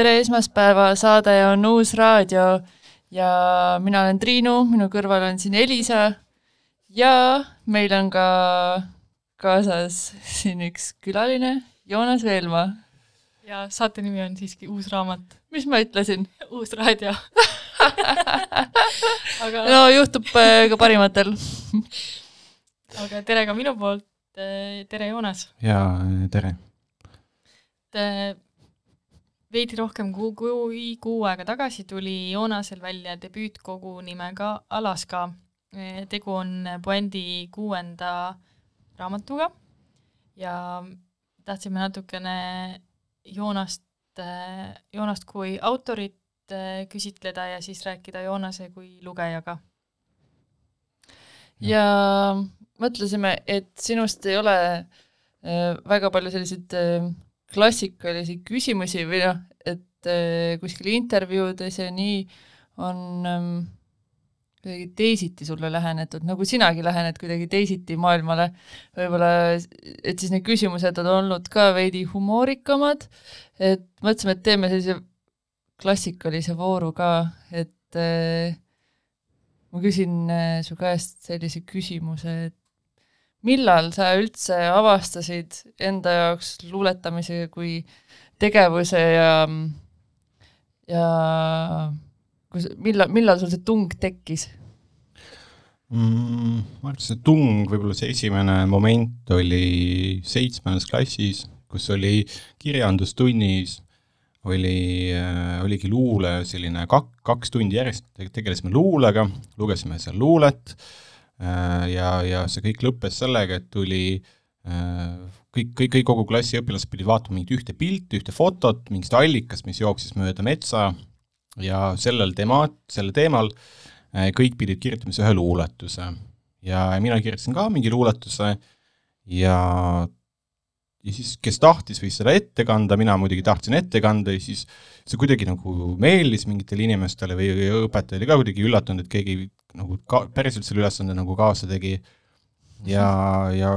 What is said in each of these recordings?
tere esmaspäeva, saade on Uus Raadio ja mina olen Triinu, minu kõrval on siin Elisa ja meil on ka kaasas siin üks külaline, Joonas Veelmaa. ja saate nimi on siiski Uus raamat. mis ma ütlesin? uus raadio aga no juhtub äh, ka parimatel aga tere ka minu poolt, tere Joonas! jaa, tere! Veidi rohkem kui kui kuu aega tagasi tuli Joonasel välja debüütkogu nimega Alaska. tegu on Puendi kuuenda raamatuga ja tahtsime natukene Joonast, Joonast kui autorit küsitleda ja siis rääkida Joonase kui lugejaga. ja mõtlesime, et sinust ei ole äh, väga palju selliseid äh, klassikalisi küsimusi või noh, et äh, kuskil intervjuudes ja nii on ähm, kuidagi teisiti sulle lähenetud, nagu sinagi lähened kuidagi teisiti maailmale, võib-olla et siis need küsimused on olnud ka veidi humoorikamad, et mõtlesime, et teeme sellise klassikalise vooru ka, et äh, ma küsin äh, su käest sellise küsimuse, et millal sa üldse avastasid enda jaoks luuletamise kui tegevuse ja, ja kus, millal, millal sul see tung tekkis mm,? ma arvan, et see tung, võib-olla see esimene moment oli seitsmendas klassis, kus oli kirjandustunnis oli äh,, oligi luule selline kak-, kaks tundi järjest tegelesime luulega, lugesime seal luulet äh,, ja, ja see kõik lõppes sellega, et tuli äh, kõik, kõik, kõik kogu klassi õpilased pidid vaatama mingit ühte pilti, ühte fotot mingist allikast, mis jooksis mööda metsa. Ja sellel teema, sellel teemal äh, kõik pidid kirjutama ühe luuletuse. ja mina kirjutasin ka mingi luuletuse. Ja ja siis, kes tahtis, võis seda ette kanda, mina muidugi tahtsin ette kanda ja siis see kuidagi nagu meeldis mingitele inimestele või õpetaja oli ka kuidagi üllatunud, et keegi nagu ka päriselt selle ülesande nagu kaasa tegi. ja, ja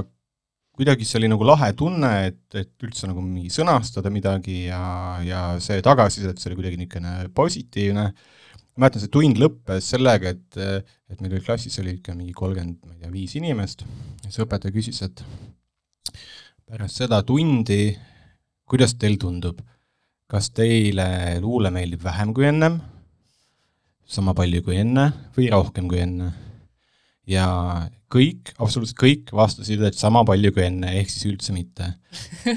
kuidagi see oli nagu lahe tunne, et, et üldse nagu mingi sõnastada midagi ja, ja see tagasiside, see oli kuidagi niisugune positiivne. ma mäletan, see tund lõppes sellega, et, et meil oli klassis oli ikka mingi kolmkümmend, ma ei tea, viis inimest, siis õpetaja küsis, et pärast seda tundi, kuidas teil tundub, kas teile luule meeldib vähem kui ennem, sama palju kui enne või rohkem kui enne? ja kõik, absoluutselt kõik vastasid, et sama palju kui enne, ehk siis üldse mitte.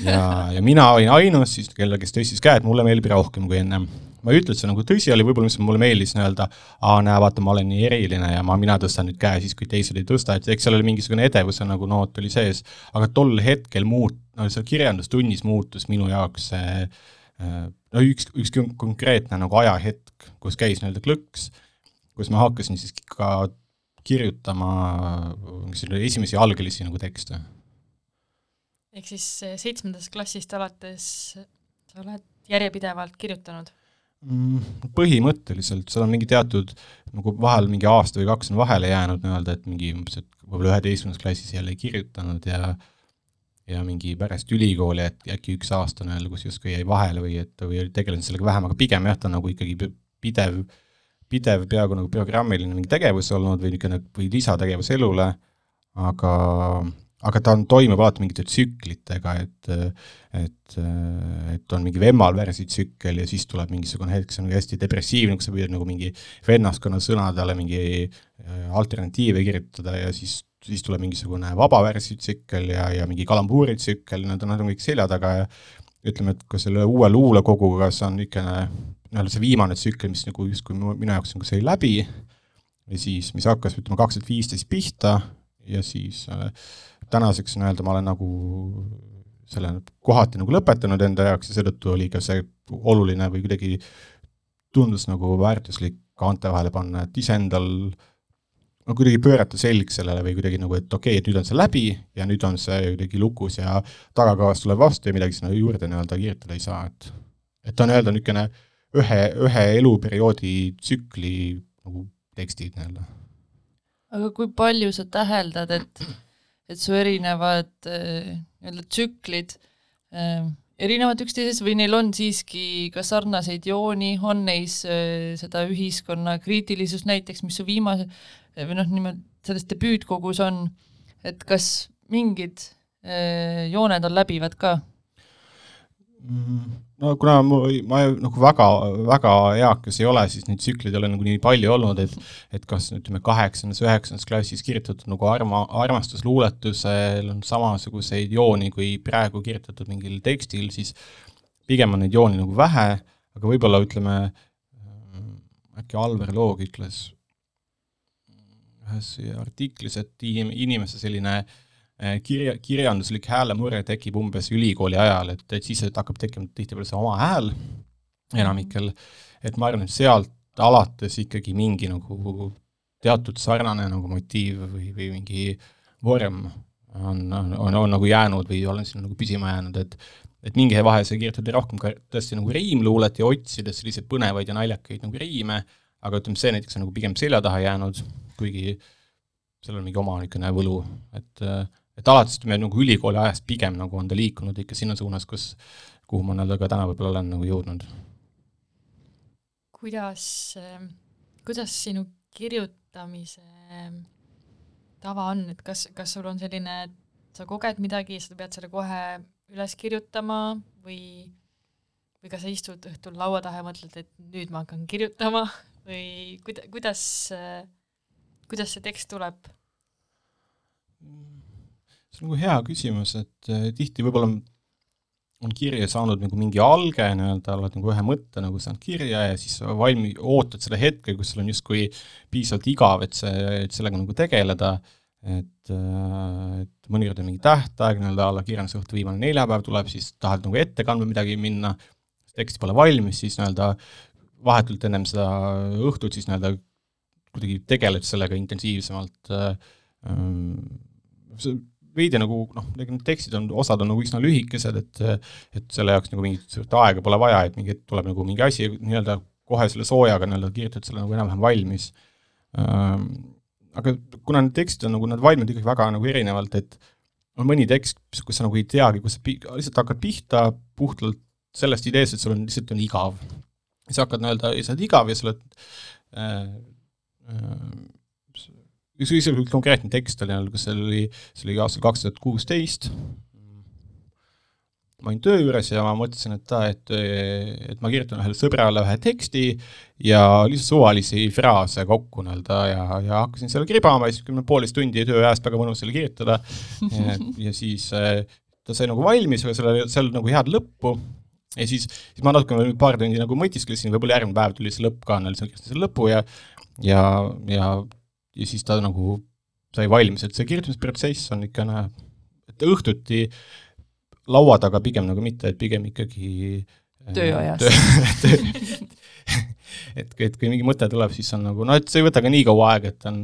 ja, ja mina olin ainus siis, kelle, kes tõstis käe, et mulle meeldib rohkem kui ennem ma ei ütle, et see nagu tõsi oli, võib-olla mis mulle meeldis nii-öelda, aa, näe, vaata, ma olen nii eriline ja ma, mina tõstan nüüd käe siis, kui teised ei tõsta, et eks seal oli mingisugune edevuse nagu noot oli sees, aga tol hetkel muut-, no seal kirjandustunnis muutus minu jaoks see äh, no üks, üks konkreetne nagu ajahetk, kus käis nii-öelda klõks, kus ma hakkasin siis ka kirjutama esimesi algelisi nagu tekste. ehk siis seitsmendast klassist alates sa oled järjepidevalt kirjutanud? Mm, põhimõtteliselt, seal on mingi teatud nagu vahel mingi aasta või kaks on vahele jäänud nii-öelda, et mingi võib-olla üheteistkümnendas klassis jälle kirjutanud ja ja mingi pärast ülikooli, et äkki üks aasta nii-öelda, kus justkui jäi vahele või et või tegelenud sellega vähem, aga pigem jah, ta on nagu ikkagi pidev, pidev peaaegu nagu programmiline mingi tegevus olnud või niisugune, või lisategevus elule, aga aga ta on, toimub alati mingite tsüklitega, et et, et on mingi vemmalvärsi tsükkel ja siis tuleb mingisugune hetk, see on nagu hästi depressiivne, kus sa püüad nagu mingi vennaskonna sõnadele mingi äh, alternatiive kirjutada ja siis, siis tuleb mingisugune vabavärsi tsükkel ja, ja mingi kalambuuri tsükkel, nad on, nad on kõik selja taga ja ütleme, et ka selle uue luulekoguga see on niisugune nii-öelda see viimane tsükkel, mis nagu justkui minu jaoks nagu sai läbi ja siis, mis hakkas, ütleme, kaks tuhat viisteist pihta ja siis äh, tänaseks nii-öelda ma olen nagu selle kohati nagu lõpetanud enda jaoks ja seetõttu oli ka see oluline või kuidagi tundus nagu väärtuslik kaante vahele panna, et iseendal no kuidagi pöörata selg sellele või kuidagi nagu, et okei okay,, et nüüd on see läbi ja nüüd on see kuidagi lukus ja tagakavas tuleb vastu ja midagi sinna juurde nii-öelda kirjutada ei saa, et et on nii-öelda niisugune ühe, ühe eluperioodi tsükli nagu tekstid nii-öelda. aga kui palju sa täheldad, et et su erinevad äh, nii-öelda tsüklid äh, erinevad üksteisest või neil on siiski ka sarnaseid jooni, on neis äh, seda ühiskonna kriitilisust näiteks, mis su viimase või noh, niimoodi selles debüütkogus on, et kas mingid äh, jooned on läbivad ka? Mm, no kuna ma, ma nagu väga, väga eakas ei ole, siis neid tsükleid ei ole nagu nii palju olnud, et et kas ütleme, kaheksandas, üheksandas klassis kirjutatud nagu arma, armastusluuletusel on samasuguseid jooni kui praegu kirjutatud mingil tekstil, siis pigem on neid jooni nagu vähe, aga võib-olla ütleme, äkki Alver Loog ütles ühes artiklis, et inimese selline Eh, kirja, kirjanduslik häälemurre tekib umbes ülikooli ajal, et, et siis et hakkab tekkima tihtipeale see oma hääl enamikel, et ma arvan, et sealt alates ikkagi mingi nagu teatud sarnane nagu motiiv või, või mingi vorm on, on, on, on nagu jäänud või olen sinna nagu püsima jäänud, et et mingi vahe sai kirjutada rohkem ka tõesti nagu riimluulet ja otsides selliseid põnevaid ja naljakaid nagu riime, aga ütleme, see näiteks on nagu pigem selja taha jäänud, kuigi seal on mingi oma niisugune võlu, et et alates ütleme nagu ülikooli ajast pigem nagu on ta liikunud ikka sinna suunas, kus, kuhu ma nii-öelda ka täna võib-olla olen nagu jõudnud. kuidas, kuidas sinu kirjutamise tava on, et kas, kas sul on selline, et sa koged midagi, sa pead selle kohe üles kirjutama või, või kas sa istud õhtul laua taha ja mõtled, et nüüd ma hakkan kirjutama või kuida-, kuidas, kuidas see tekst tuleb? see on nagu hea küsimus, et äh, tihti võib-olla on kirja saanud nagu mingi alge nii-öelda, oled nagu ühe mõtte nagu saanud kirja ja siis valmi-, ootad selle hetke, kus sul on justkui piisavalt igav, et see, et sellega nagu tegeleda, et, äh, et mõnikord on mingi tähtaeg, nii-öelda alla kirjandusõhtu viimane neljapäev tuleb, siis tahad nagu ette kandma midagi minna, tekst pole valmis, siis nii-öelda vahetult ennem seda õhtut siis nii-öelda kuidagi tegeled sellega intensiivsemalt äh,, see veidi nagu noh, need tekstid on, osad on nagu üsna lühikesed, et et selle jaoks nagu mingit aega pole vaja, et mingi hetk tuleb nagu mingi asi nii-öelda kohe selle soojaga nii-öelda kirjutad selle nagu enam-vähem valmis ähm,. Aga kuna need tekstid on nagu, nad valmivad ikkagi väga nagu erinevalt, et on mõni tekst, kus sa nagu ei teagi, kus sa lihtsalt hakkad pihta puhtalt sellest ideest, et sul on, lihtsalt on igav. sa hakkad nii-öelda, sa oled igav ja sa oled äh, äh, üks isegi konkreetne tekst oli, kus seal oli, see oli aastal kaks tuhat kuusteist, ma olin töö juures ja ma mõtlesin, et et, et ma kirjutan ühele sõbrale ühe teksti ja lihtsalt suvalisi fraase kokku nii-öelda ja, ja hakkasin seal kribama ja siis kümme poolteist tundi tööajast väga mõnus selle kirjutada. Ja, siis ta sai nagu valmis, aga seal oli, seal nagu head lõppu. Ja siis, siis ma natuke paar tundi nagu mõtisklesin, võib-olla järgmine päev tuli see lõpp ka, ma kirjutasin selle lõpu ja ja, ja ja siis ta nagu sai valmis, et see kirjutamisprotsess on ikka näe, et õhtuti laua taga pigem nagu mitte, et pigem ikkagi äh, tööajas töö, et, et kui mingi mõte tuleb, siis on nagu noh, et see ei võta ka nii kaua aega, et on,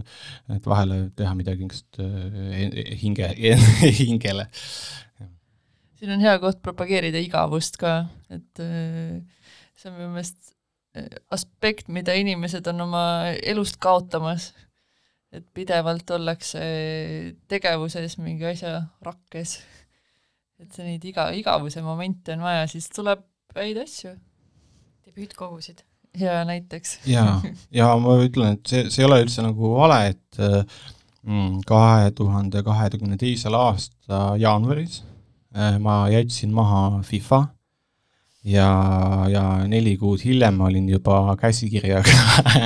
et vahele teha midagi niisugust äh, hinge, hingele. siin on hea koht propageerida igavust ka, et äh, see on minu meelest aspekt, mida inimesed on oma elust kaotamas et pidevalt ollakse tegevuses mingi asja rakkes. et see neid iga, igavuse momente on vaja, siis tuleb häid asju. debüütkogusid. jaa, näiteks. jaa, ja ma ütlen, et see, see ei ole üldse nagu vale, et mm, kahe tuhande kahekümne teisel aasta jaanuaris äh, ma jätsin maha FIFA ja, ja neli kuud hiljem olin juba käsikirjaga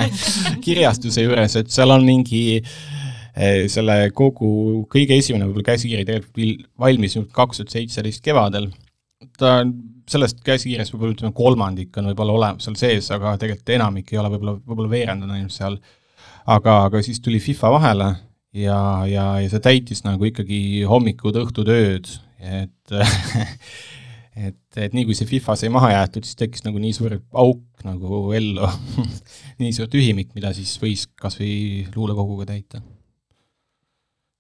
kirjastuse juures, et seal on mingi eh, selle kogu kõige esimene võib-olla käsikiri tegelikult valmis kaks tuhat seitseteist kevadel. ta sellest käsikirjast võib-olla ütleme kolmandik on võib-olla olemas seal sees, aga tegelikult enamik ei ole võib-olla, võib-olla veerand on ainult seal. aga, aga siis tuli FIFA vahele ja, ja, ja see täitis nagu ikkagi hommikud, õhtud, ööd, et et, et nii kui see FIFA sai maha jäetud, siis tekkis nagu nii suur auk nagu ellu nii suur tühimik, mida siis võis kas või luulekoguga täita.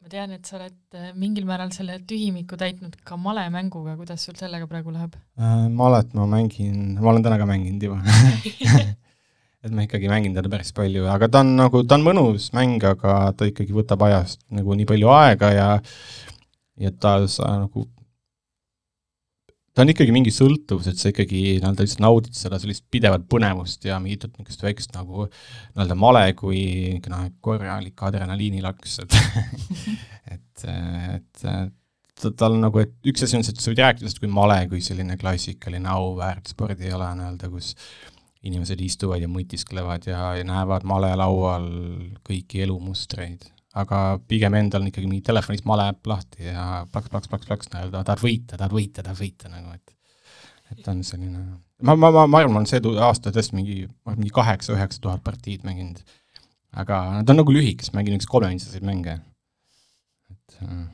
ma tean, et sa oled äh, mingil määral selle tühimiku täitnud ka malemänguga, kuidas sul sellega praegu läheb äh,? malet ma mängin, ma olen täna ka mänginud juba et ma ikkagi mängin teda päris palju, aga ta on nagu, ta on mõnus mäng, aga ta ikkagi võtab ajast nagu nii palju aega ja ja ta sa nagu ta on ikkagi mingi sõltuvus, et sa ikkagi nii-öelda lihtsalt naudid seda sellist pidevat põnevust ja mingit niisugust väikest nagu nii-öelda male kui niisugune korralik adrenaliinilaks, et et, et, tal nagu, et üks asi on see, et sa võid rääkida sellest kui male, kui selline klassikaline auväärt spordiala nii-öelda, kus inimesed istuvad ja mõtisklevad ja, ja näevad malelaual kõiki elumustreid aga pigem endal on ikkagi mingi telefonis male äpp lahti ja plaks, plaks, plaks, plaks nii-öelda tahad võita, tahad võita, tahad võita nagu, et et on selline, ma, ma, ma, ma arvan, see aasta tõesti mingi, mingi kaheksa-üheksa tuhat partiid mänginud. aga nad on nagu lühikesed, mängin üks kolmeminutilisi mänge. et äh,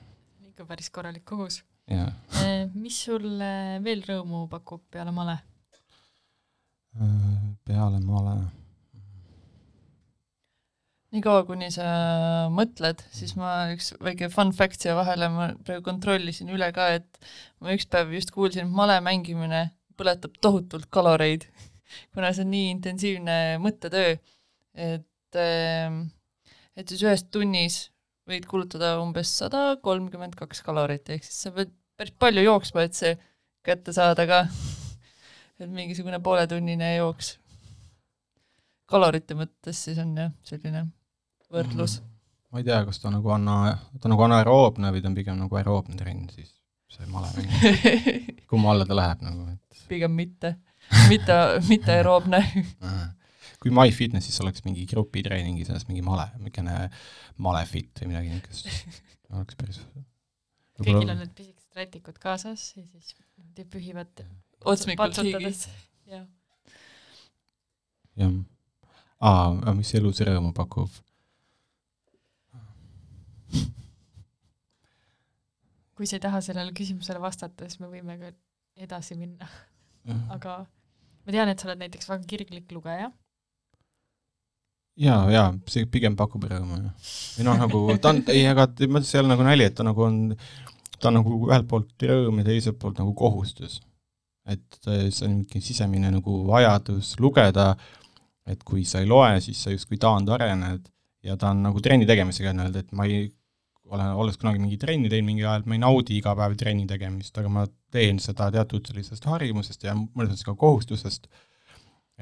ikka päris korralik kogus. Eh, mis sulle veel rõõmu pakub peale male? Äh, peale male niikaua, kuni sa mõtled, siis ma, üks väike fun fact siia vahele, ma praegu kontrollisin üle ka, et ma üks päev just kuulsin, et male mängimine põletab tohutult kaloreid, kuna see on nii intensiivne mõttetöö, et ehm, et siis ühes tunnis võid kulutada umbes sada kolmkümmend kaks kalorit, ehk siis sa pead päris palju jooksma, et see kätte saada ka. et mingisugune pooletunnine jooks kalorite mõttes siis on jah, selline võrdlus mm.? ma ei tea, kas ta nagu on, ta nagu anaeroobne või ta on pigem nagu aeroobne trenn, siis see malemäng kumma alla ta läheb nagu, et pigem mitte, mitte, mitte aeroobne kui MyFitnessis oleks mingi grupitreeningi sees mingi male, niisugune malefit või midagi niisugust, oleks päris kõigil on need pisikesed rätikud kaasas ja siis niimoodi pühivad otsmikult higi. jah. jah. aa, mis elus rõõmu pakub? Kui sa ei taha sellele küsimusele vastata, siis me võime ka edasi minna. aga ma tean, et sa oled näiteks väga kirglik lugeja. ja, ja see pigem pakub rõõmu, jah. või noh, nagu ta on, ei, aga ma ütlen, see ei ole nagu nali, et ta nagu on, ta on nagu ühelt poolt rõõm ja teiselt poolt nagu kohustus. et see on mingi sisemine nagu vajadus lugeda, et kui sa ei loe, siis sa justkui taandarened ja ta on nagu trenni tegemisega nii-öelda, et ma ei olen, olles kunagi mingi trenni teinud mingi ajal, ma ei naudi iga päev trenni tegemist, aga ma teen seda teatud sellisest harjumusest ja mõnes mõttes ka kohustusest,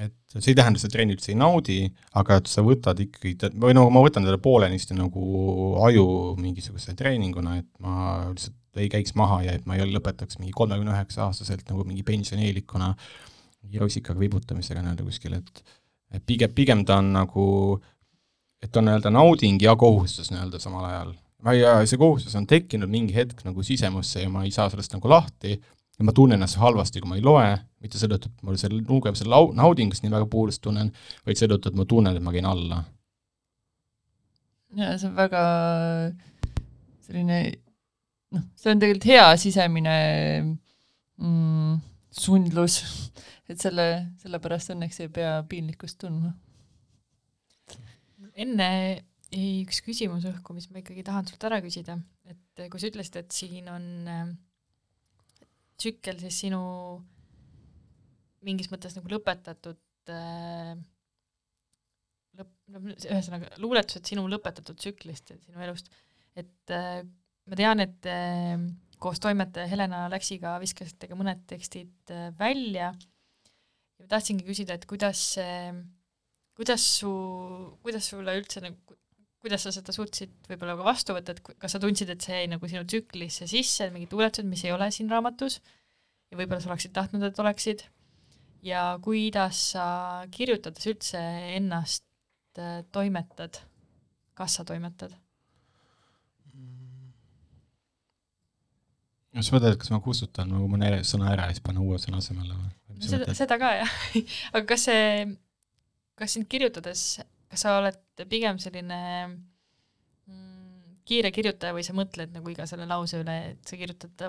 et see ei tähenda, et sa trenni üldse ei naudi, aga et sa võtad ikkagi, või no ma võtan teda poolenisti nagu aju mingisuguse treeninguna, et ma lihtsalt ei käiks maha ja et ma ei lõpetaks mingi kolmekümne üheksa aastaselt nagu mingi pensionieelikuna mingi rusikaga vibutamisega nii-öelda kuskil, et et pigem, pigem ta on nagu, et on nii-öelda nauding ja kohustus nii-öelda samal ajal ma ei, see kohustus on tekkinud mingi hetk nagu sisemusse ja ma ei saa sellest nagu lahti ja ma tunnen ennast halvasti, kui ma ei loe, mitte seetõttu, et mul selle lugemise lau-, naudingust nii väga puudust tunnen, vaid seetõttu, et ma tunnen, et ma käin alla. jaa, see on väga selline noh, see on tegelikult hea sisemine mm, sundlus, et selle, sellepärast õnneks ei pea piinlikkust tundma. enne ei, üks küsimus õhku, mis ma ikkagi tahan sult ära küsida, et eh, kui sa ütlesid, et siin on äh, tsükkel siis sinu mingis mõttes nagu lõpetatud äh, lõpp, no ühesõnaga, luuletused sinu lõpetatud tsüklist, sinu elust, et äh, ma tean, et äh, koos toimetaja Helena Läksiga viskasite ka mõned tekstid äh, välja. Ja ma tahtsingi küsida, et kuidas äh, kuidas su, kuidas sulle üldse nagu, kuidas sa seda suutsid võib-olla ka vastu võtta, et kas sa tundsid, et see jäi nagu sinu tsüklisse sisse, mingid luuletused, mis ei ole siin raamatus ja võib-olla sa oleksid tahtnud, et oleksid, ja kuidas sa kirjutades üldse ennast äh, toimetad, kas sa toimetad? sa mõtled, et kas ma kustutan nagu mõne sõna ära ja siis panen uue sõna asemele või? seda, seda ka jah aga kas see, kas sind kirjutades kas sa oled pigem selline mm, kiire kirjutaja või sa mõtled nagu iga selle lause üle, et sa kirjutad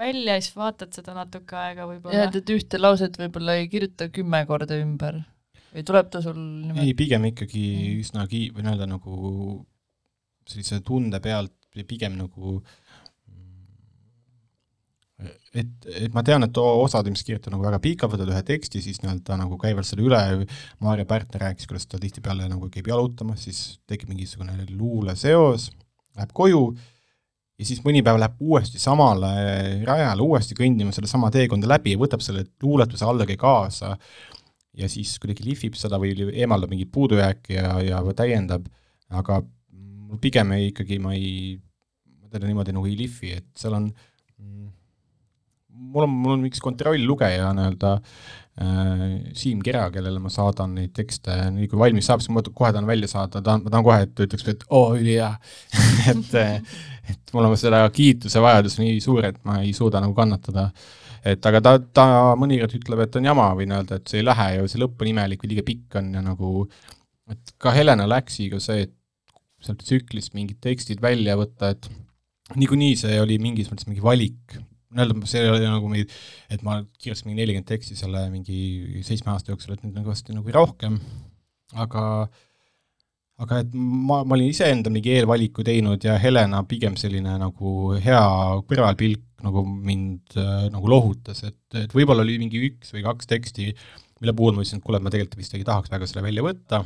välja ja siis vaatad seda natuke aega võib-olla? jah, et ühte lauset võib-olla ei kirjuta kümme korda ümber või tuleb ta sul niimoodi? ei, pigem ikkagi üsna ki-, või nii-öelda nagu sellise tunde pealt pigem nagu äh, et, et ma tean, et osad ilmselt kirjutavad nagu väga pika, võtavad ühe teksti, siis nii-öelda nagu käivad selle üle, Maarja Pärtner rääkis, kuidas ta tihtipeale nagu käib jalutamas, siis tekib mingisugune luuleseos, läheb koju ja siis mõni päev läheb uuesti samale rajale uuesti kõndima sedasama teekonda läbi ja võtab selle luuletuse allagi kaasa. Ja siis kuidagi lihvib seda või eemaldab mingeid puudujääke ja, ja täiendab, aga pigem ei, ikkagi ma ei, ma teda niimoodi nagu ei lihvi, et seal on mm, mul on, mul on üks kontrolllugeja nii-öelda äh, Siim Kera, kellele ma saadan neid tekste, nii kui valmis saab, siis ma kohe tahan välja saada, tahan, ma tahan kohe, et ta ütleks, et oo, ülihea et, et mul on seda kiituse vajadus nii suur, et ma ei suuda nagu kannatada. et aga ta, ta mõnikord ütleb, et on jama, võin öelda, et see ei lähe ja see lõpp on imelik või liiga pikk on ja nagu, et ka Helena Läksiga see, et sealt tsüklist mingid tekstid välja võtta, et niikuinii see oli mingis mõttes mingi valik, nii-öelda see oli nagu mingi, et ma kirjutasin mingi nelikümmend teksti selle mingi seitsme aasta jooksul, et nüüd on kõvasti nagu rohkem, aga aga et ma, ma olin iseenda mingi eelvaliku teinud ja Helena pigem selline nagu hea kõrvalpilk nagu mind äh, nagu lohutas, et, et võib-olla oli mingi üks või kaks teksti, mille puhul ma ütlesin, et kuule, ma tegelikult vist ei tahaks väga selle välja võtta,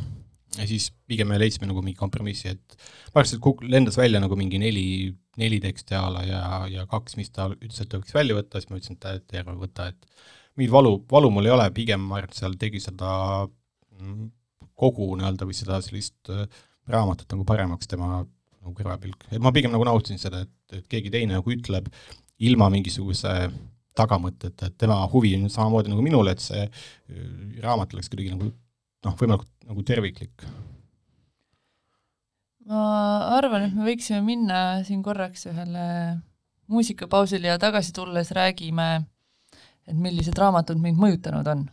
ja siis pigem me leidsime nagu mingi kompromissi, et praktiliselt kuk-, lendas välja nagu mingi neli, neli teksti a la ja, ja kaks, mis ta ütles, et ta võiks välja võtta, siis ma ütlesin, et terve võta, et mingit valu, valu mul ei ole, pigem ma arvan, et seal tegi seda mm, kogu nii-öelda või seda sellist äh, raamatut nagu paremaks tema nagu kõrvapilk, et ma pigem nagu nautisin seda, et, et keegi teine nagu ütleb ilma mingisuguse tagamõtteta, et tema huvi on samamoodi nagu minul, et see äh, raamat oleks kuidagi nagu noh, võimalikult nagu terviklik? ma arvan, et me võiksime minna siin korraks ühele muusikapausile ja tagasi tulles räägime, et millised raamatud meid mõjutanud on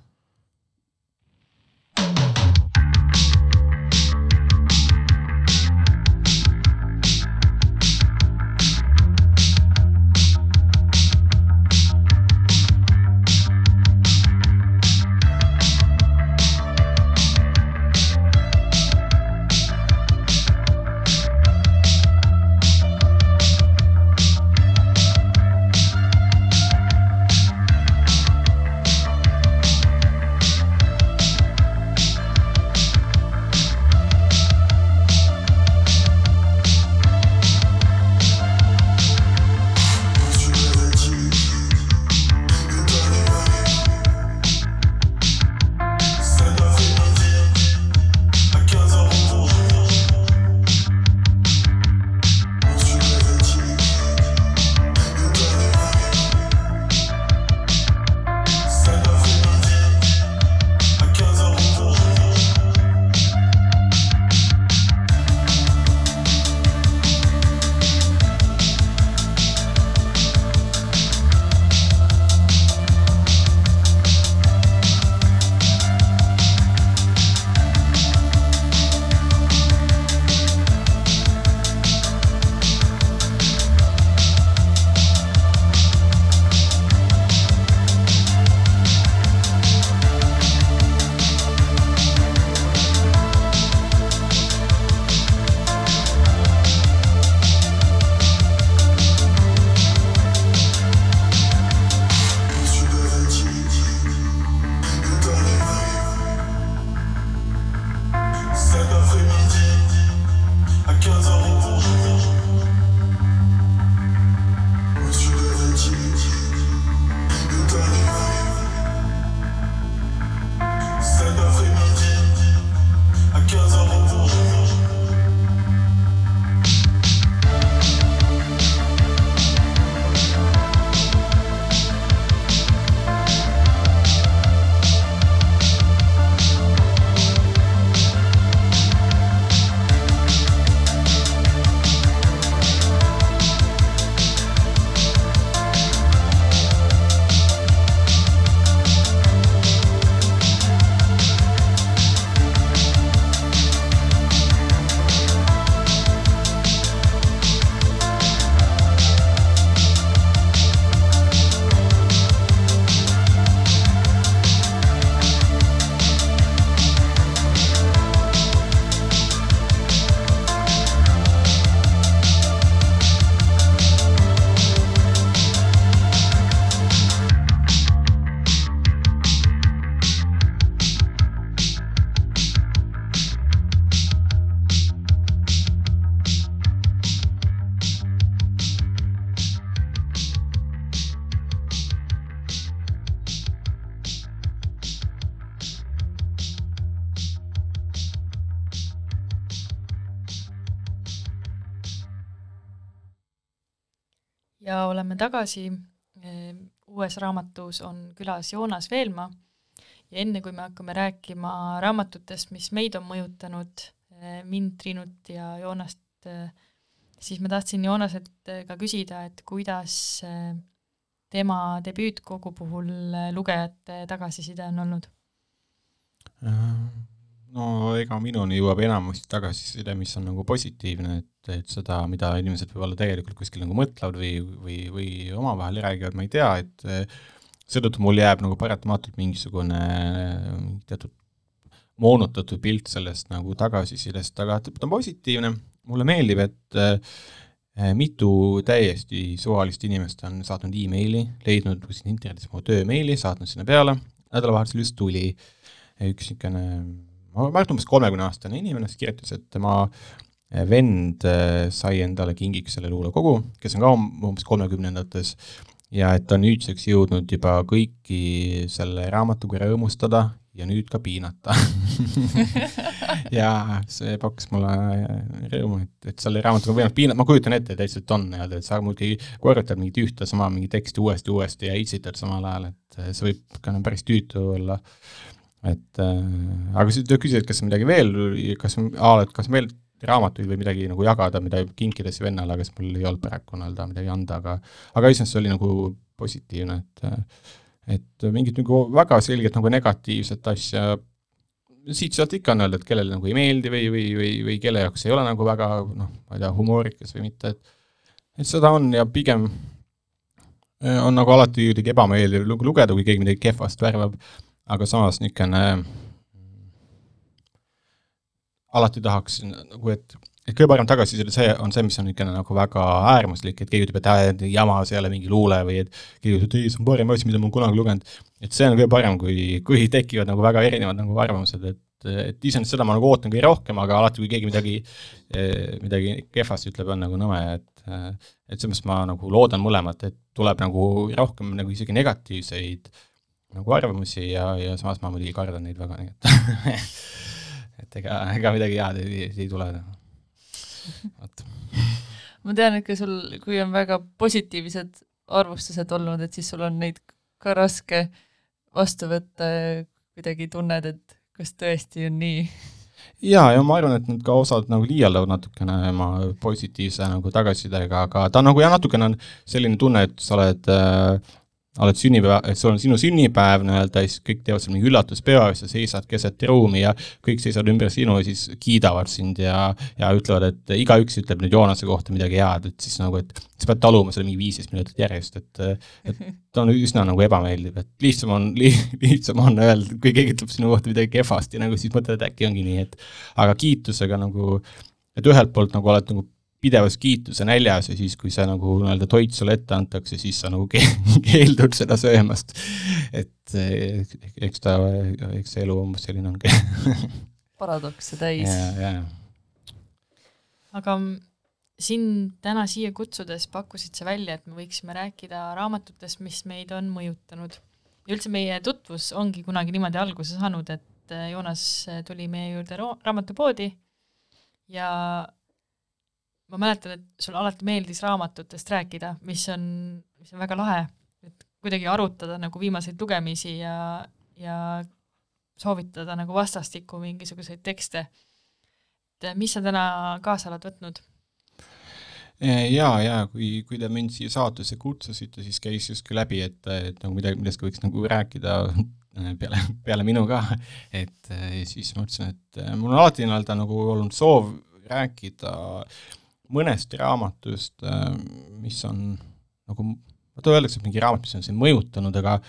tagasi, uues raamatus on külas Joonas Veelmaa ja enne, kui me hakkame rääkima raamatutest, mis meid on mõjutanud, mind, Triinut ja Joonast, siis ma tahtsin Joonaselt ka küsida, et kuidas tema debüütkogu puhul lugejate tagasiside on olnud? no ega minuni jõuab enamasti tagasiside, mis on nagu positiivne, et, et seda, mida inimesed võib-olla tegelikult kuskil nagu mõtlevad või, või, või omavahel räägivad, ma ei tea, et seetõttu mul jääb nagu paratamatult mingisugune teatud moonutatud pilt sellest nagu tagasisidest, aga ta on positiivne, mulle meeldib, et äh, mitu täiesti suvalist inimest on saatnud emaili, leidnud kuskil internetis mu töömeili, saatnud sinna peale, nädalavahetusel just tuli üks niisugune, ma arvan, umbes kolmekümne-aastane inimene, kes kirjutas, et tema vend äh, sai endale kingiks selle luulekogu, kes on ka umbes kolmekümnendates ja et ta on nüüdseks jõudnud juba kõiki selle raamatuga rõõmustada ja nüüd ka piinata ja see pakkus mulle rõõmu, et, et selle raamatuga võimalik piinata, ma kujutan ette, et lihtsalt on nii-öelda, et sa muidugi korrutad mingit ühte sama mingi teksti uuesti, uuesti ja itsitad samal ajal, et see võib ka nagu päris tüütu olla. et äh, aga sa küsisid, kas on midagi veel, kas, et kas veel raamatuid või midagi nagu jagada, mida kinkida siis vennale, siis mul ei olnud praegu nii-öelda midagi anda, aga aga iseenesest see oli nagu positiivne, et et mingit nagu väga selget nagu negatiivset asja siit-sealt ikka on öelda, et kellele nagu ei meeldi või, või, või, või kelle jaoks ei ole nagu väga noh, ma ei tea, humoorikas või mitte, et et seda on ja pigem on nagu alati kuidagi ebameeldiv lugeda, kui keegi midagi kehvast värvab, aga samas niisugune alati tahaks nagu, et et kõige parem tagasiside see on see, mis on niisugune nagu väga äärmuslik, et keegi ütleb, et äh, jama, see ei ole mingi luule või et keegi ütleb, et ei, see on parim asi, mida ma olen kunagi lugenud. et see on kõige parem, kui, kui tekivad nagu väga erinevad nagu arvamused, et et iseenesest seda ma nagu ootan kõige rohkem, aga alati, kui keegi midagi, midagi kehvasti ütleb, on nagu nõme, et et seepärast ma nagu loodan mõlemat, et tuleb nagu rohkem nagu isegi negatiivseid nagu arvamusi ja, ja samas ma muidugi kardan neid väga, nii et et ega, ega midagi head ei, ei tule. vot. ma tean, et kui sul, kui on väga positiivsed arvustused olnud, et siis sul on neid ka raske vastu võtta ja kuidagi tunned, et kas tõesti on nii? jaa, ja ma arvan, et nad ka osad nagu liialdavad natukene oma positiivse nagu tagasisidega, aga ta nagu jah, natukene on selline tunne, et sa oled äh, oled sünnipäeva, et sul on sinu sünnipäev nii-öelda siis kõik teevad seal mingi üllatuspeo ja sa seisad keset ruumi ja kõik seisavad ümber sinu ja siis kiidavad sind ja, ja ütlevad, et igaüks ütleb nüüd Joonase kohta midagi head, et siis nagu, et sa pead taluma selle mingi viisteist minutit järjest, et et ta on üsna nagu ebameeldiv, et lihtsam on li,, lihtsam on öelda, kui keegi ütleb sinu kohta midagi kehvasti, nagu siis mõtled, et äkki ongi nii, et aga kiitusega nagu, et ühelt poolt nagu oled nagu pidevas kiituse näljas ja siis, kui see nagu nii-öelda toit sulle ette antakse, siis sa nagu keeldud seda söömast. et eks ta, eks see elu umbes selline ongi paradokse täis. aga sind täna siia kutsudes pakkusid sa välja, et me võiksime rääkida raamatutest, mis meid on mõjutanud. ja üldse meie tutvus ongi kunagi niimoodi alguse saanud, et Joonas tuli meie juurde raamatupoodi ja ma mäletan, et sul alati meeldis raamatutest rääkida, mis on, mis on väga lahe, et kuidagi arutada nagu viimaseid lugemisi ja, ja soovitada nagu vastastikku mingisuguseid tekste. et mis sa täna kaasa oled võtnud? jaa, jaa, kui, kui te mind siia saatesse kutsusite, siis käis justkui läbi, et, et nagu midagi, millest võiks nagu rääkida peale, peale minu ka, et siis mõtlesin, et mul on alati nii-öelda nagu olnud soov rääkida äh, mõnest raamatust, äh, mis on nagu, vaata öeldakse, et mingi raamat, mis on sind mõjutanud, aga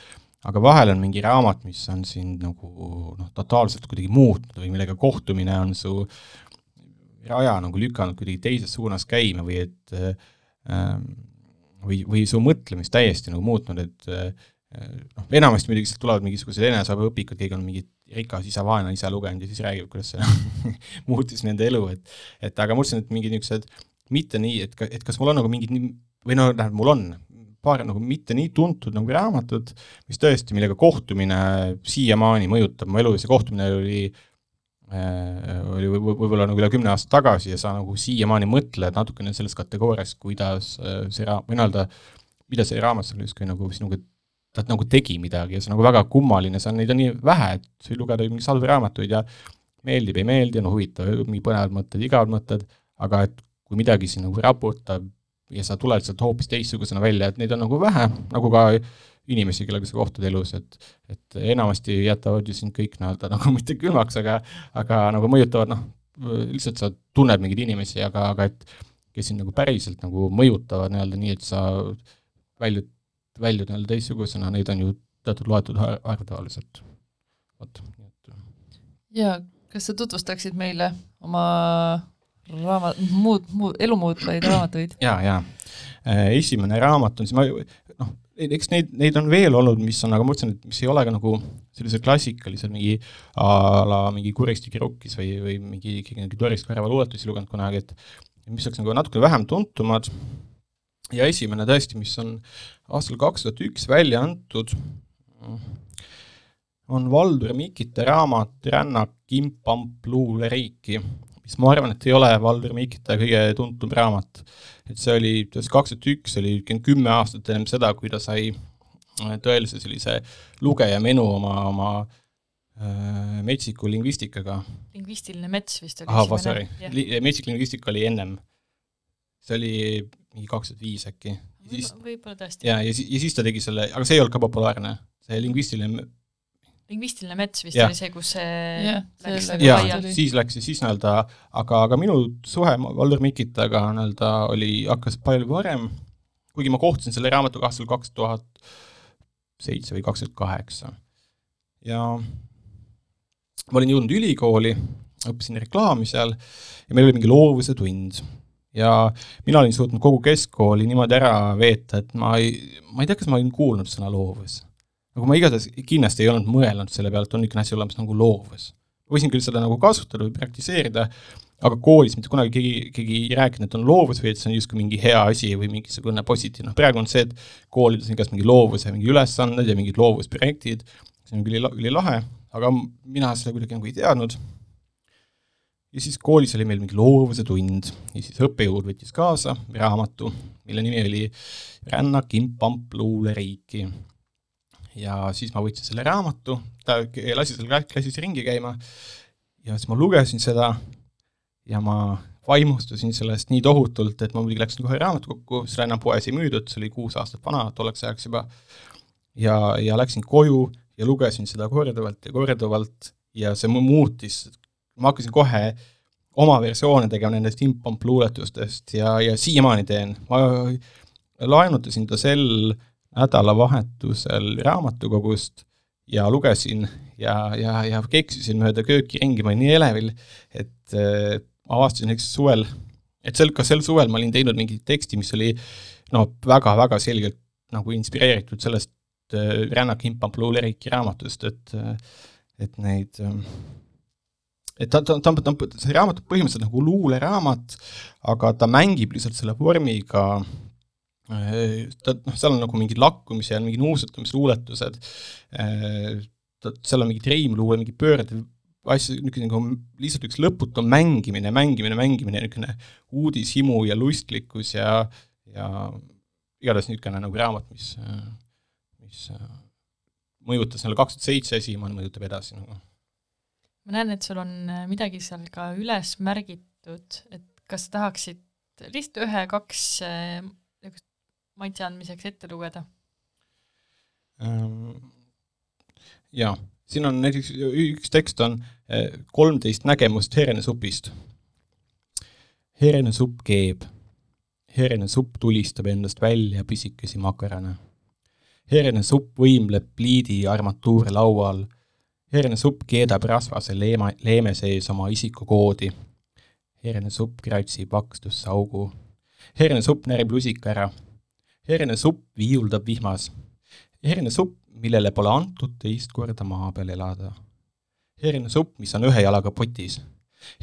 aga vahel on mingi raamat, mis on sind nagu noh, totaalselt kuidagi muutnud või millega kohtumine on su raja nagu lükanud kuidagi teises suunas käima või et äh, või, või su mõtlemist täiesti nagu muutnud, et äh, noh, enamasti muidugi sealt tulevad mingisugused eneseabiõpikud, keegi on mingit rikas isa, vaene isa lugenud ja siis räägib, kuidas see muutis nende elu, et et aga ma mõtlesin, et mingid niisugused mitte nii, et et kas mul on nagu mingid nii, või noh, tähendab, mul on paar nagu mitte nii tuntud nagu raamatud, mis tõesti, millega kohtumine siiamaani mõjutab mu elu ja see kohtumine oli oli võib-olla nagu üle kümne aasta tagasi ja sa nagu siiamaani mõtled natukene selles kategoorias, kuidas see ra-, või nii-öelda, mida see raamat seal justkui nagu sinuga, ta nagu tegi midagi ja see on nagu väga kummaline, on, neid on nii vähe, et lugeda mingeid sadu raamatuid ja meeldib, ei meeldi, no huvitav, mingi põnevad mõtted, igavad mõtted, aga et kui midagi sind nagu raputab ja sa tuled sealt hoopis teistsugusena välja, et neid on nagu vähe, nagu ka inimesi, kellega sa kohtud elus, et et enamasti jätavad ju sind kõik nii-öelda nagu mitte külmaks, aga aga nagu mõjutavad, noh, lihtsalt sa tunned mingeid inimesi, aga, aga et kes sind nagu päriselt nagu mõjutavad nii-öelda nii, et sa väljud, väljud nii-öelda teistsugusena, neid on ju teatud loetud arv tavaliselt. vot, nii et. jaa, kas sa tutvustaksid meile oma raamat, muud, muud, elu muutvaid raamatuid? jaa, jaa. Äh, esimene raamat on siis, ma noh, eks neid, neid on veel olnud, mis on, aga ma mõtlesin, et mis ei ole ka nagu sellised klassikalised mingi a la mingi Kuristi kirukis või, või mingi, mingi Doris Kareva luuletusi lugenud kunagi, et mis oleks nagu natuke vähem tuntumad. ja esimene tõesti, mis on aastal kaks tuhat üks välja antud, on Valdur Mikite raamat Rännak impamp luuleriiki mis ma arvan, et ei ole Valdur Mikita kõige tuntum raamat. et see oli, kaks tuhat üks oli kümme aastat ennem seda, kui ta sai äh, tõelise sellise lugeja menu oma, oma äh, metsiku lingvistikaga. lingvistiline mets vist oli ahah, sorry, metsik lingvistika oli ennem. see oli mingi kaks tuhat viis äkki. võib-olla tõesti. ja, ja, ja siis ta tegi selle, aga see ei olnud ka populaarne, see lingvistiline lingvistiline mets vist ja. oli see, kus see yeah, läks nagu laiali. siis läks ja siis nii-öelda, aga, aga minu suhe Valdur Mikitaga nii-öelda oli, hakkas palju varem, kuigi ma kohtusin selle raamatuga aastal kaks tuhat seitse või kaks tuhat kaheksa. ja ma olin jõudnud ülikooli, õppisin reklaami seal ja meil oli mingi loovuse tund. ja mina olin suutnud kogu keskkooli niimoodi ära veeta, et ma ei, ma ei tea, kas ma olin kuulnud sõna loovus nagu ma igatahes kindlasti ei olnud mõelnud selle peale, et on niisugune asi olemas nagu loovus. võisin küll seda nagu kasutada või praktiseerida, aga koolis mitte kunagi keegi, keegi ei rääkinud, et on loovus või et see on justkui mingi hea asi või mingisugune positiivne, noh praegu on see, et koolides on igast mingi loovuse mingi ülesanded ja mingid loovusprojektid, see on küll ülilahe, aga mina seda kuidagi nagu ei teadnud. ja siis koolis oli meil mingi loovuse tund ja siis õppejõud võttis kaasa raamatu, mille nimi oli Rännak impamp luuleriiki ja siis ma võtsin selle raamatu, ta lasi seal klassis ringi käima ja siis ma lugesin seda ja ma vaimustusin sellest nii tohutult, et ma muidugi läksin kohe raamatukokku, seda enam poes ei müüdud, see oli kuus aastat vana tolleks ajaks juba, ja, ja läksin koju ja lugesin seda korduvalt ja korduvalt ja see muutis, ma hakkasin kohe oma versioone tegema nendest imp-pomp luuletustest ja, ja siiamaani teen, ma laenutasin ta sel nädalavahetusel raamatukogust ja lugesin ja, ja, ja keksisin mööda kööki ringi, ma olin nii elevil, et äh, avastasin näiteks suvel, et sel, ka sel suvel ma olin teinud mingi teksti, mis oli no väga-väga selgelt nagu inspireeritud sellest äh, Rännak Impamp Luuleriki raamatust, et äh, et neid äh, et ta, ta, ta, ta, see raamat on põhimõtteliselt nagu luuleraamat, aga ta mängib lihtsalt selle vormiga ta, noh, seal on nagu mingid lakkumise ja mingi nuusutamisluuletused, seal on mingi treimluule, mingi pöörde asju, niisugune nagu lihtsalt üks lõputu mängimine, mängimine, mängimine, niisugune uudishimu ja lustlikkus ja, ja igatahes niisugune nagu raamat, mis, mis mõjutas nagu kaks tuhat seitse esimaani, mõjutab edasi nagu. ma näen, et sul on midagi seal ka üles märgitud, et kas tahaksid lihtsalt ühe-kaks maitse andmiseks ette lugeda? Ehm, jaa, siin on näiteks, üks tekst on eh, kolmteist nägemust herenesupist. herenesupp keeb, herenesupp tulistab endast välja pisikesi makarane. herenesupp võimleb pliidi armatuuri laual, herenesupp keedab rasvase leema, leeme sees oma isikukoodi. herenesupp kratsib pakstusse augu. herenesupp närib lusika ära hernesupp viiuldab vihmas. hernesupp, millele pole antud teist korda maa peal elada. hernesupp, mis on ühe jalaga potis.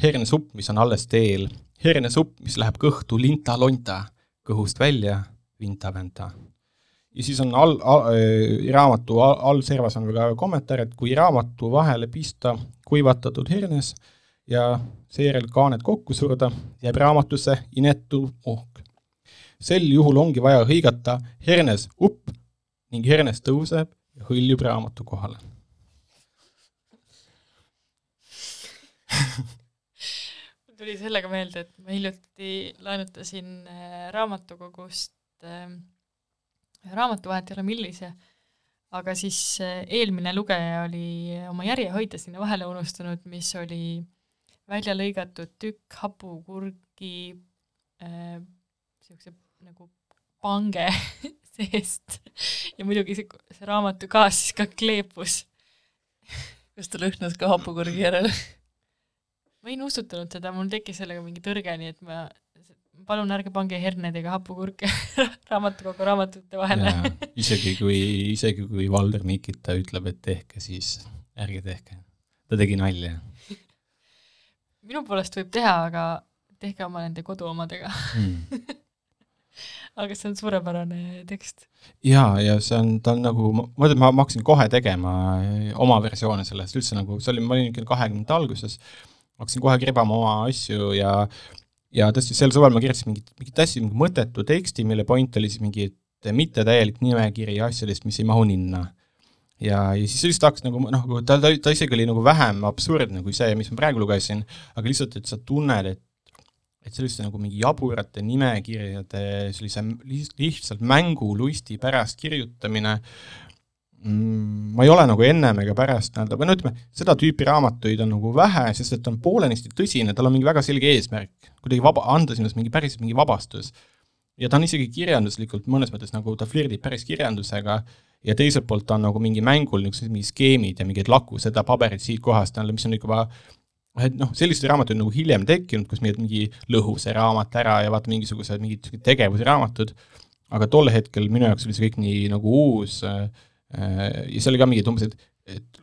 hernesupp, mis on alles teel. hernesupp, mis läheb kõhtu linta-lonta, kõhust välja vinta-vänta. ja siis on all, all, äh, raamatu all, allservas on ka kommentaar, et kui raamatu vahele pista kuivatatud hernes, ja seejärel kaaned kokku surda, jääb raamatusse inetu uhk. Sel juhul ongi vaja hõigata hernes upp ning hernes tõuseb ja hõljub raamatu kohale. Mul tuli sellega meelde, et ma hiljuti laenutasin äh, raamatukogust äh, raamatuvahet ei ole millise, aga siis äh, eelmine lugeja oli oma järjehoidja sinna vahele unustanud, mis oli välja lõigatud tükk hapukurgi niisuguse äh, nagu pange seest ja muidugi see, see raamatu kaas siis ka kleepus. kas ta lõhnas ka hapukurgi järele? ma ei nustutanud seda, mul tekkis sellega mingi tõrge, nii et ma palun ärge pange herned ega hapukurke raamatukogu raamatute vahele isegi kui, isegi kui Valder Mikita ütleb, et tehke, siis ärge tehke. ta tegi nalja. minu poolest võib teha, aga tehke oma nende koduomadega mm. Aga see on suurepärane tekst. jaa, ja see on, ta on nagu, ma mõtlen, ma hakkasin kohe tegema oma versioone sellest, üldse nagu, see oli, ma olin ikka kahekümnendate alguses, hakkasin kohe kribama oma asju ja ja tõesti, sel suvel ma kirjutasin mingit, mingit hästi mingi mõttetu teksti, mille point oli siis mingi mittetäielik nimekiri asjadest, mis ei mahu ninna. ja, ja siis lihtsalt hakkas nagu noh, ta, ta, ta isegi oli nagu vähem absurdne kui see, mis ma praegu lugesin, aga lihtsalt, et sa tunned, et et selliste nagu mingi jaburate nimekirjade sellise lihtsalt mängulusti pärast kirjutamine Mm, ma ei ole nagu ennem ega pärast nii-öelda, või no ütleme, seda tüüpi raamatuid on nagu vähe, sest et ta on poolenisti tõsine, tal on mingi väga selge eesmärk, kuidagi vaba, anda sinust mingi päris mingi vabastus. ja ta on isegi kirjanduslikult mõnes mõttes nagu ta flirdib päris kirjandusega ja teiselt poolt ta on nagu mingi mängul niisugused mingid skeemid ja mingid laku seda paberit siit kohast mis on juba et noh, selliseid raamatuid nagu hiljem tekkinud, kus mingi lõhu see raamat ära ja vaata mingisugused mingid tegevuse raamatud, aga tol hetkel minu jaoks oli see kõik nii nagu uus äh, Äh, ja seal oli ka mingid umbes, et, et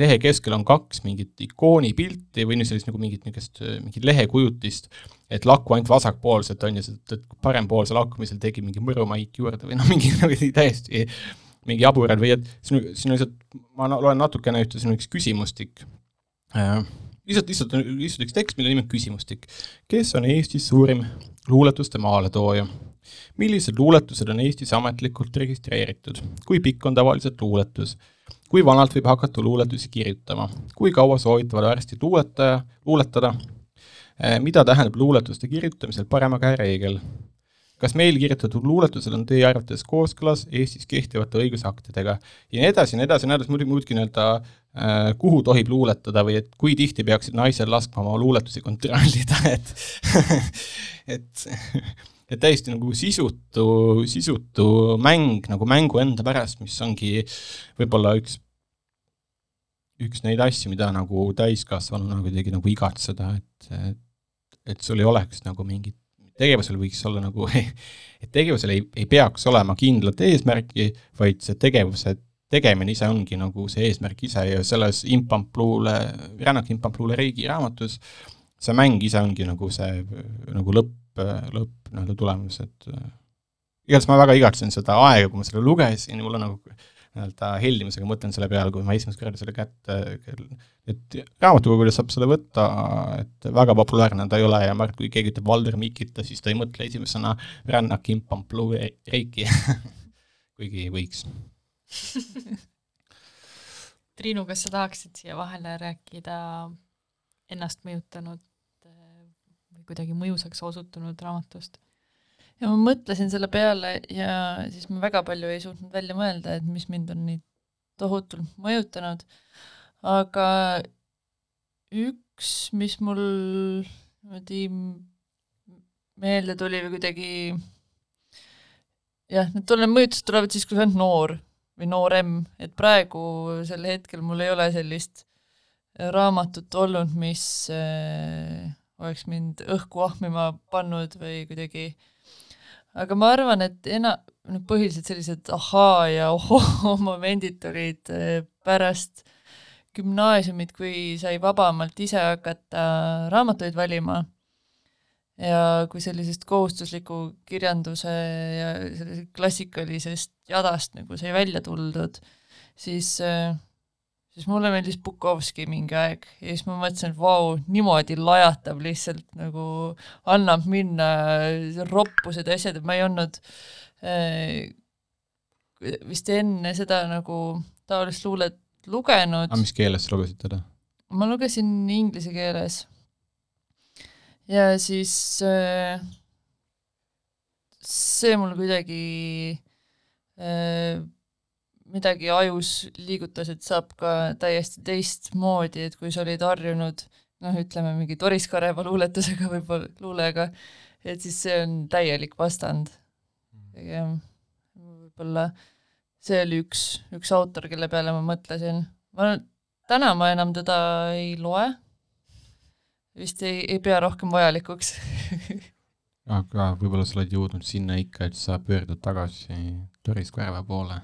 lehe keskel on kaks mingit ikoonipilti või sellist nagu mingit niisugust, mingit lehekujutist, et lakku ainult vasakpoolselt on ja et parempoolsel lakkumisel tekib mingi mõrumaik juurde või noh, mingi nagu täiesti mingi jaburad või et siin, siin on lihtsalt, ma loen natukene ühte, siin on üks küsimustik äh,, lihtsalt, lihtsalt, lihtsalt üks tekst, mille nimi on küsimustik. kes on Eestis suurim luuletuste maaletooja? millised luuletused on Eestis ametlikult registreeritud, kui pikk on tavaliselt luuletus, kui vanalt võib hakata luuletusi kirjutama, kui kaua soovitavad arstid luuletaja, luuletada, eh, mida tähendab luuletuste kirjutamisel parema käe reegel, kas meil kirjutatud luuletused on teie arvates kooskõlas Eestis kehtivate õigusaktidega? Ja nii edasi ja nii edasi nii edasi, muidugi, muidugi nii-öelda äh, kuhu tohib luuletada või et kui tihti peaksid naised laskma oma luuletusi kontrollida, et et et täiesti nagu sisutu, sisutu mäng nagu mängu enda pärast, mis ongi võib-olla üks, üks neid asju, mida nagu täiskasvanuna kuidagi nagu igatseda, et, et et sul ei oleks nagu mingit, tegevusel võiks olla nagu, et tegevusel ei, ei peaks olema kindlat eesmärki, vaid see tegevuse tegemine ise ongi nagu see eesmärk ise ja selles Impampluule, Rännak Impampluule Reigi raamatus see mäng ise ongi nagu see nagu lõpp, lõpp nii-öelda tulemus, et äh, igatahes ma väga igatsen seda aega, kui ma selle lugesin mul on nagu nii-öelda heldimusega mõtlen selle peale, kui ma esimest korda selle kätte, et raamatukogule saab selle võtta, et väga populaarne ta ei ole ja ma arvan, et kui keegi ütleb Valder Mikita, siis ta ei mõtle esimesena Rännak Impamplu Reiki kuigi võiks Triinu, kas sa tahaksid siia vahele rääkida ennast mõjutanud kuidagi mõjusaks osutunud raamatust? Ja ma mõtlesin selle peale ja siis ma väga palju ei suutnud välja mõelda, et mis mind on nii tohutult mõjutanud, aga üks, mis mul niimoodi meelde tuli või kuidagi jah, need tunnen, mõjutused tulevad siis, kui sa oled noor või noorem, et praegu sel hetkel mul ei ole sellist raamatut olnud, mis äh, oleks mind õhku ahmima pannud või kuidagi, aga ma arvan, et ena-, noh, põhiliselt sellised ahaa ja ohoo momendid tulid äh, pärast gümnaasiumit, kui sai vabamalt ise hakata raamatuid valima. Ja kui sellisest kohustusliku kirjanduse ja sellisest klassikalisest jadast nagu sai välja tuldud, siis äh, siis mulle meeldis Bukovski mingi aeg ja siis ma mõtlesin, et vau, niimoodi lajatab lihtsalt nagu, annab minna roppused ja asjad, et ma ei olnud äh, vist enne seda nagu taolist luulet lugenud. aga mis keeles sa lugesid teda? ma lugesin inglise keeles. ja siis äh, see mul kuidagi äh, midagi ajus liigutas, et saab ka täiesti teistmoodi, et kui sa olid harjunud noh, ütleme mingi Doris Kareva luuletusega võib-olla, luulega, et siis see on täielik vastand. jah, võib-olla see oli üks, üks autor, kelle peale ma mõtlesin. ma, täna ma enam teda ei loe, vist ei, ei pea rohkem vajalikuks. Aga võib-olla sa oled jõudnud sinna ikka, et sa pöördud tagasi Doris Kareva poole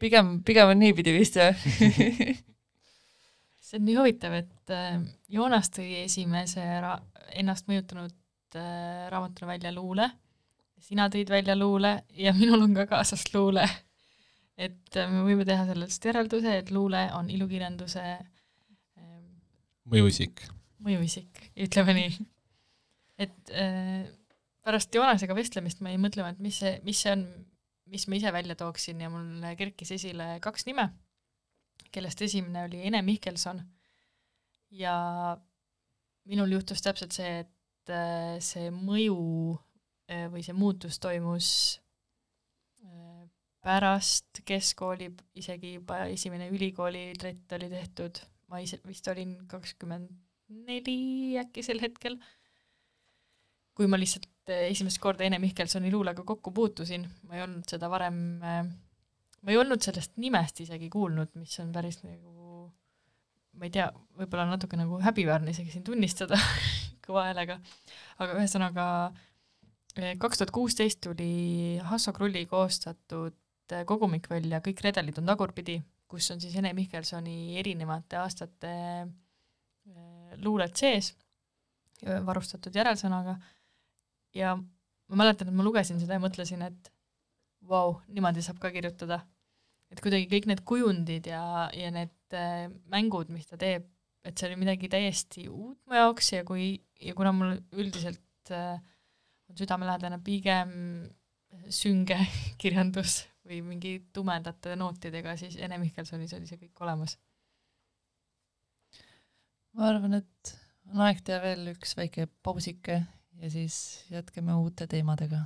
pigem, pigem on niipidi vist, jah see on nii huvitav, et äh, Joonas tõi esimese ra-, ennast mõjutanud äh, raamatuna välja luule, sina tõid välja luule ja minul on ka kaasas luule. et äh, me võime teha sellest järelduse, et luule on ilukirjanduse mõjuisik. mõjuisik, ütleme nii. et pärast Joonasega vestlemist ma jäin mõtlema, et mis see, mis see on, mis ma ise välja tooksin ja mul kerkis esile kaks nime, kellest esimene oli Ene Mihkelson. Ja minul juhtus täpselt see, et äh, see mõju äh, või see muutus toimus äh, pärast keskkooli, isegi juba esimene ülikooli trett oli tehtud, ma ise vist olin kakskümmend neli äkki sel hetkel kui ma lihtsalt eh, esimest korda Ene Mihkelsoni luulega kokku puutusin, ma ei olnud seda varem, eh, ma ei olnud sellest nimest isegi kuulnud, mis on päris nagu ma ei tea, võib-olla natuke nagu häbiväärne isegi siin tunnistada kõva häälega, aga ühesõnaga eh, kaks tuhat kuusteist tuli Hasso Krulli koostatud kogumik välja Kõik redelid on tagurpidi, kus on siis Ene Mihkelsoni erinevate aastate luuled sees, varustatud järelsõnaga ja ma mäletan, et ma lugesin seda ja mõtlesin, et vau, niimoodi saab ka kirjutada. et kuidagi kõik need kujundid ja, ja need äh, mängud, mis ta teeb, et see oli midagi täiesti uut mu jaoks ja kui, ja kuna mul üldiselt äh, on südamelähedane pigem sünge kirjandus või mingi tumedate nootidega, siis Ene Mihkelsonis oli see kõik olemas. ma arvan, et on aeg teha veel üks väike pausike ja siis jätkame uute teemadega.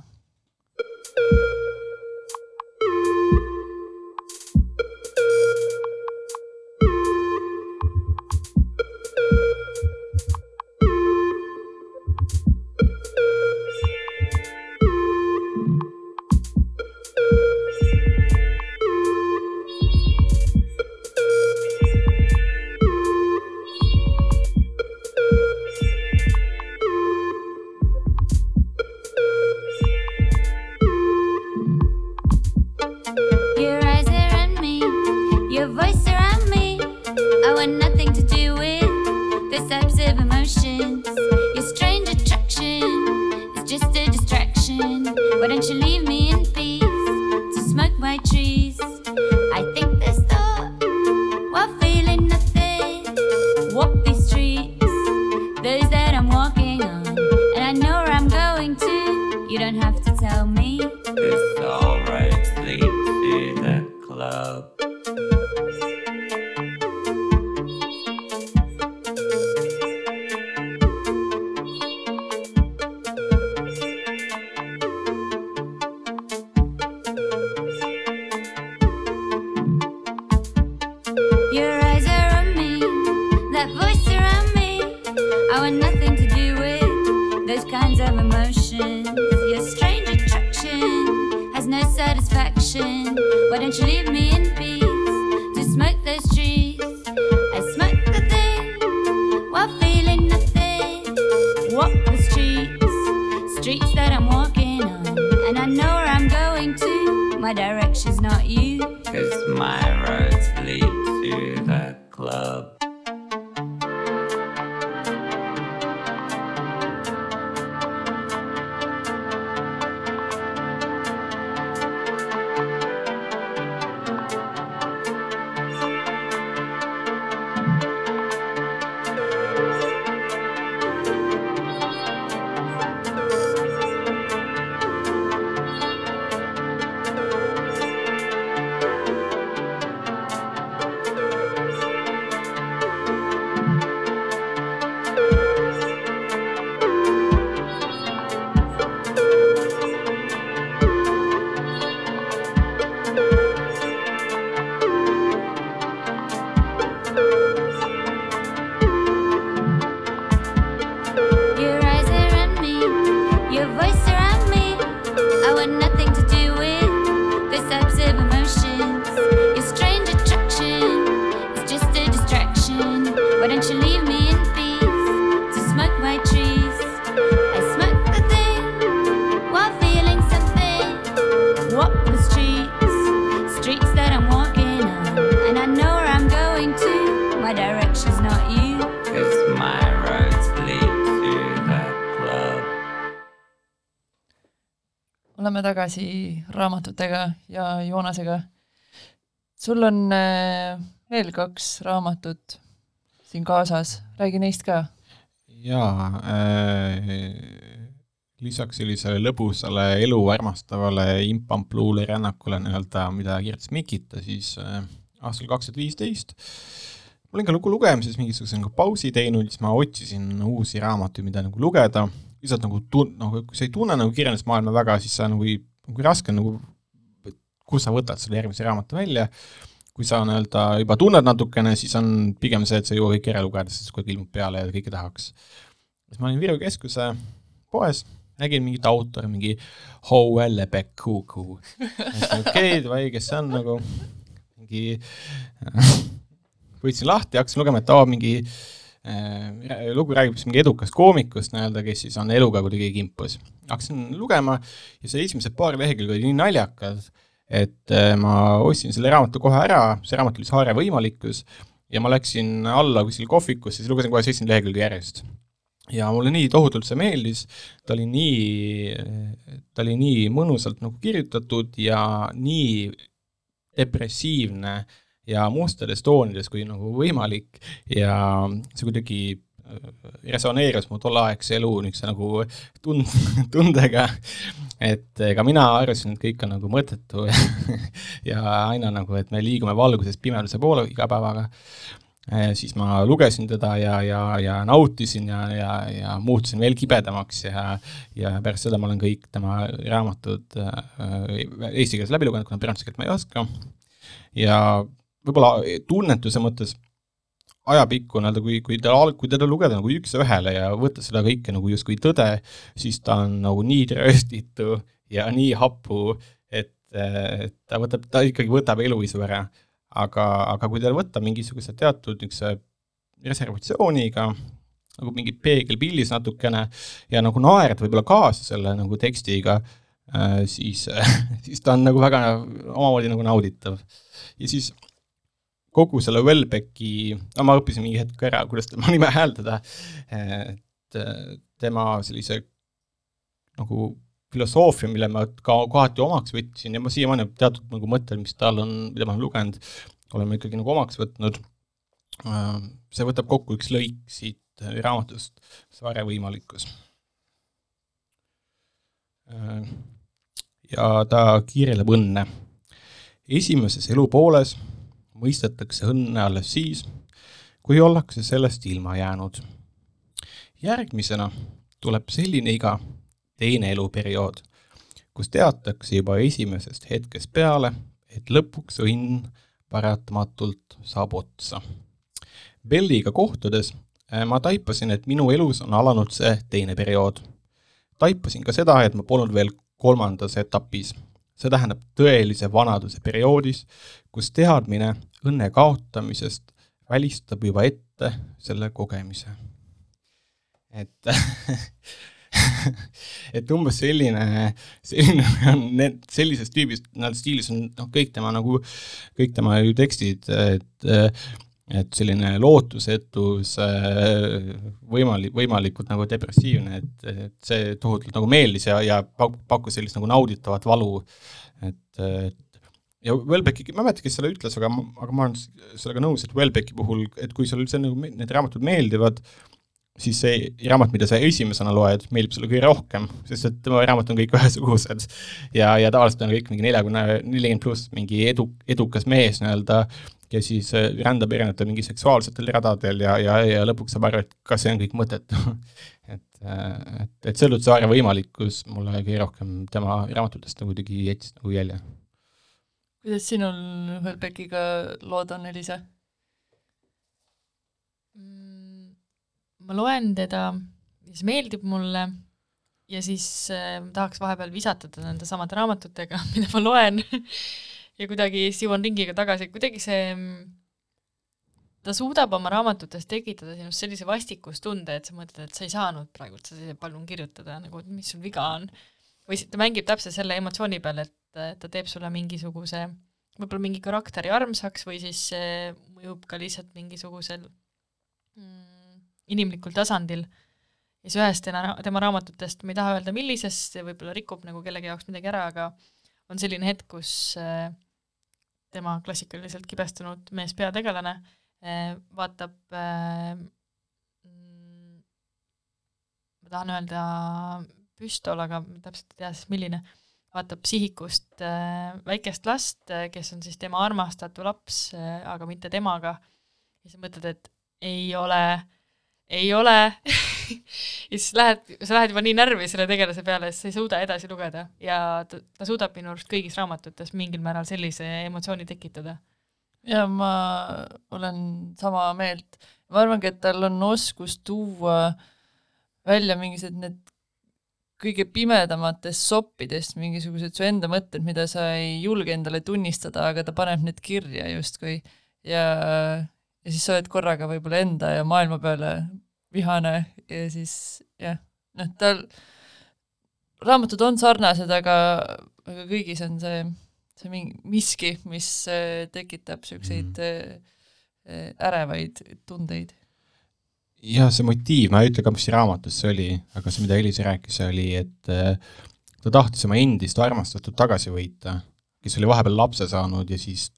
Tagasi raamatutega ja Joonasega. sul on äh, veel kaks raamatut siin kaasas, räägi neist ka. jaa äh,, lisaks sellisele lõbusale elu armastavale impampluule rännakule nii-öelda, mida kirjutas Mikita, siis äh, aastal kaks tuhat viisteist ma olin ka lugu lugemises mingisuguse nagu pausi teinud, siis ma otsisin uusi raamatuid, mida nagu lugeda lihtsalt nagu tun-, nagu kui sa ei tunne nagu kirjandusmaailma väga, siis sa nagu ei, nagu raske on nagu, kus sa võtad selle järgmise raamatu välja, kui sa nii-öelda juba tunned natukene, siis on pigem see, et sa ei jõua kõike ära lugeda, kogu aeg ilmub peale ja kõike tahaks. siis ma olin Viru keskuse poes, nägin mingit autori, mingi Howell-Beck Cuckoo. okei okay,, davai, kes see on nagu, mingi võtsin lahti, hakkasin lugema, et aa, mingi Äh, lugu räägib siis mingi edukast koomikust nii-öelda, kes siis on eluga kuidagi kimpus. hakkasin lugema ja see esimesed paar lehekülge olid nii naljakad, et äh, ma ostsin selle raamatu kohe ära, see raamat oli Saare võimalikkus, ja ma läksin alla kuskil kohvikusse, siis lugesin kohe seitsekümmend lehekülge järjest. ja mulle nii tohutult see meeldis, ta oli nii, ta oli nii mõnusalt nagu kirjutatud ja nii depressiivne äh, ja mustades toonides kui nagu võimalik. Ja see kuidagi äh, resoneerus mu tolleaegse elu niisuguse nagu tund-, tundega, et ka mina arvasin, et kõik on nagu mõttetu ja aina nagu, et me liigume valgusest pimeduse poole iga päevaga, siis ma lugesin teda ja, ja, ja nautisin ja, ja, ja muutusin veel kibedamaks ja ja pärast seda ma olen kõik tema raamatud äh, eesti keeles läbi lugenud, kuna prantsuse keelt ma ei oska, ja võib-olla tunnetuse mõttes ajapikku nii-öelda, kui, kui ta, kui teda lugeda nagu üks-ühele ja võtta seda kõike nagu justkui tõde, siis ta on nagu nii trööstitu ja nii hapu, et, ta võtab, ta ikkagi võtab eluisu ära. aga, aga kui tal võtta mingisuguse teatud niisuguse reservatsiooniga, nagu mingi peegelpildis natukene ja nagu naerda võib-olla kaasa selle nagu tekstiga, siis, siis ta on nagu väga omamoodi nagu nauditav. ja siis kogu selle Welbecki, no ma õppisin mingi hetk ära, kuidas tema nime hääldada, et tema sellise nagu filosoofia, mille ma ka kohati omaks võtsin ja ma siiamaani teatud nagu mõtted, mis tal on, mida ma olen lugenud, oleme ikkagi nagu omaks võtnud. see võtab kokku üks lõik siit raamatust Saare võimalikkus. ja ta kirjeldab õnne. esimeses elupooles mõistetakse õnne alles siis, kui ollakse sellest ilma jäänud. järgmisena tuleb selline iga, teine eluperiood, kus teatakse juba esimesest hetkest peale, et lõpuks õnn paratamatult saab otsa. Belliga kohtudes äh, ma taipasin, et minu elus on alanud see teine periood. taipasin ka seda, et ma polnud veel kolmandas etapis see tähendab tõelise vanaduse perioodis, kus teadmine õnne kaotamisest välistab juba ette selle kogemise. et et umbes selline, selline on need, sellisest tüübist, nad stiilis on noh, kõik tema nagu, kõik tema ju tekstid, et et selline lootusetus, võimalik, võimalikult nagu depressiivne, et, et see tohutult nagu meeldis ja, ja pakkus sellist nagu nauditavat valu, et, et ja Welbecki, ma ei mäleta, kes selle ütles, aga, aga ma olen sellega nõus, et Welbecki puhul, et kui sulle üldse nagu need raamatud meeldivad, siis see raamat, mida sa esimesena loed, meeldib sulle kõige rohkem, sest et tema raamat on kõik ühesugused. ja, ja tavaliselt on kõik mingi neljakümne, nelikümmend pluss mingi edu, edukas mees nii-öelda, kes siis äh, rändab erinevatel mingi seksuaalsetel radadel ja, ja, ja lõpuks saab aru, et kas see on kõik mõttetu et, äh, et, et Sõllut Saare võimalikkus mulle kõige rohkem tema raamatutest nagu tegi jättis nagu jälje kuidas sinul Hõlbekiga lood on, Elisa? Ma loen teda, mis meeldib mulle ja siis äh, tahaks vahepeal visatada nende samade raamatutega, mida ma loen ja kuidagi siis jõuan ringiga tagasi, kuidagi see, ta suudab oma raamatutes tekitada sinust sellise vastikustunde, et sa mõtled, et sa ei saanud praegu seda palun kirjutada, nagu mis sul viga on. või ta mängib täpselt selle emotsiooni peal, et ta teeb sulle mingisuguse, võib-olla mingi karakteri armsaks või siis see mõjub ka lihtsalt mingisugusel mm, inimlikul tasandil. ja siis ühest tema, tema raamatutest, ma ei taha öelda, millisest, see võib-olla rikub nagu kellegi jaoks midagi ära, aga on selline hetk, kus äh, tema klassikaliselt kibestunud mees peategelane äh, vaatab äh, mm, ma tahan öelda püstol, aga täpselt ei tea siis milline, vaatab sihikust väikest last, kes on siis tema armastatu laps, aga mitte temaga, ja sa mõtled, et ei ole, ei ole. Ja siis lähed, sa lähed juba nii närvi selle tegelase peale, et sa ei suuda edasi lugeda. Ja ta, ta suudab minu arust kõigis raamatutes mingil määral sellise emotsiooni tekitada. ja ma olen sama meelt, ma arvangi, et tal on oskus tuua välja mingisugused need kõige pimedamatest soppidest mingisugused su enda mõtted, mida sa ei julge endale tunnistada, aga ta paneb need kirja justkui. Ja, ja siis sa oled korraga võib-olla enda ja maailma peale vihane ja siis jah, noh, tal, raamatud on sarnased, aga, aga kõigis on see, see mingi miski, mis äh, tekitab niisuguseid mm. Äh, ärevaid tundeid. jah, see motiiv, ma ei ütle ka, mis raamatus see oli, aga see, mida Elisa rääkis, oli, et äh, ta tahtis oma endist armastatud tagasi võita, kes oli vahepeal lapse saanud ja siis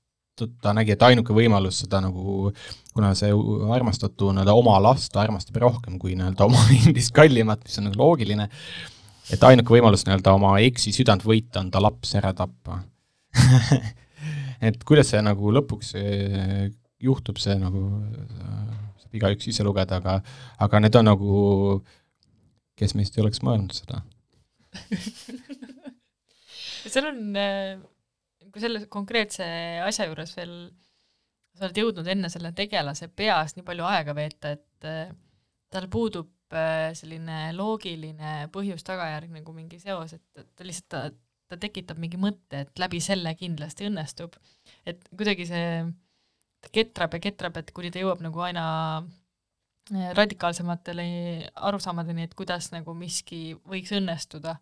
ta nägi, et ainuke võimalus seda nagu, kuna see armastatu nii-öelda oma last armastab rohkem kui nii-öelda oma endist kallimat, mis on nagu loogiline, et ainuke võimalus nii-öelda oma eksi südant võita on ta laps ära tappa. Et kuidas see nagu lõpuks juhtub, see nagu saab igaüks ise lugeda, aga, aga need on nagu, kes meist ei oleks mõelnud seda? Seal on äh, kui selle konkreetse asja juures veel sa oled jõudnud enne selle tegelase peas nii palju aega veeta, et äh, tal puudub äh, selline loogiline põhjus-tagajärg nagu mingi seos, et ta lihtsalt, ta, ta tekitab mingi mõtte, et läbi selle kindlasti õnnestub. et kuidagi see, ketrab ja ketrab, et kuni ta jõuab nagu aina äh, radikaalsematele arusaamadeni, et kuidas nagu miski võiks õnnestuda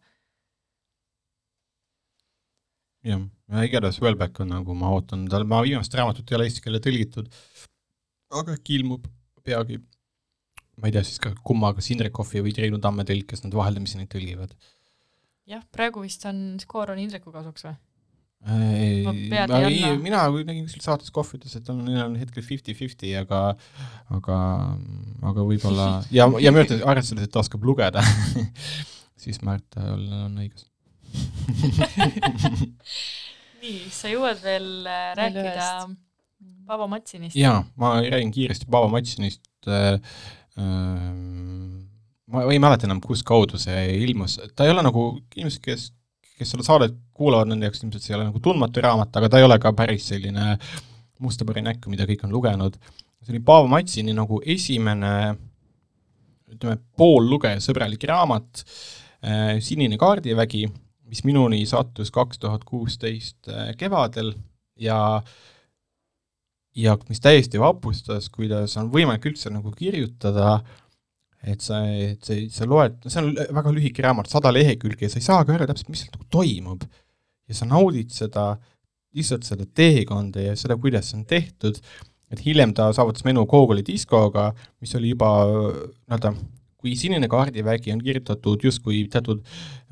jah, ja igatahes Wellbeck on nagu, ma ootan tal, ma viimast raamatut ei ole eesti keelde tõlgitud, aga äkki ilmub peagi. ma ei tea siis ka kumma, kas Indrek Kohvi või Triinu Tamme tõlk, kes nad vaheldamisi neid tõlgivad. jah, praegu vist on skoor on Indreku kasuks või? ei, ei, mina nägin kuskil saates Kohv ütles, et on, neil on hetkel fifty-fifty, aga aga, aga võib-olla ja, ja ma ütlen, arvestades, et ta oskab lugeda siis Märt on, on õigus nii, sa jõuad veel äh, rääkida Paavo Matsinist? jaa, ma räägin kiiresti Paavo Matsinist äh,. Äh, ma ei mäleta enam, kus kaudu see ilmus, ta ei ole nagu, inimesed, kes, kes seda saadet kuulavad, nende jaoks ilmselt see ei ole nagu tundmatu raamat, aga ta ei ole ka päris selline musta pari näkku, mida kõik on lugenud. see oli Paavo Matsini nagu esimene ütleme, poollugejasõbralik raamat äh,, Sinine kaardivägi mis minuni sattus kaks tuhat kuusteist äh, kevadel ja ja mis täiesti vapustas, kuidas on võimalik üldse nagu kirjutada, et sa, et sa, sa loed, see on väga lühike raamat, sada lehekülge ja sa ei saagi aru täpselt, mis seal nagu toimub. ja sa naudid seda, lihtsalt seda teekonda ja seda, kuidas see on tehtud, et hiljem ta saavutas menu Gogoli diskoga, mis oli juba nii-öelda kui sinine kaardivägi on kirjutatud justkui teatud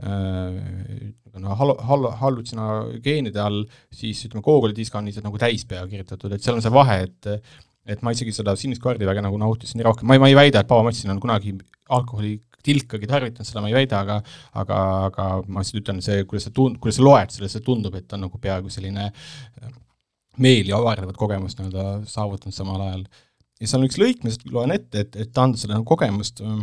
äh, no hal-, hal-, hallutsinogeenide all, siis ütleme, Google'i disk on lihtsalt nagu täispea kirjutatud, et seal on see vahe, et et ma isegi seda sinist kaardiväge nagu nautisin nii rohkem, ma ei, ma ei väida, et Paavo Matsin on kunagi alkoholi tilkagi tarvitanud, seda ma ei väida, aga aga, aga ma lihtsalt ütlen, see, kuidas sa tund-, kuidas sa loed selle, see tundub, et on nagu peaaegu selline äh, meeli avardavat kogemust nii-öelda saavutanud samal ajal. Ja seal on üks lõik, ma lihtsalt loen ette, et, et anda selle nagu kogemust äh,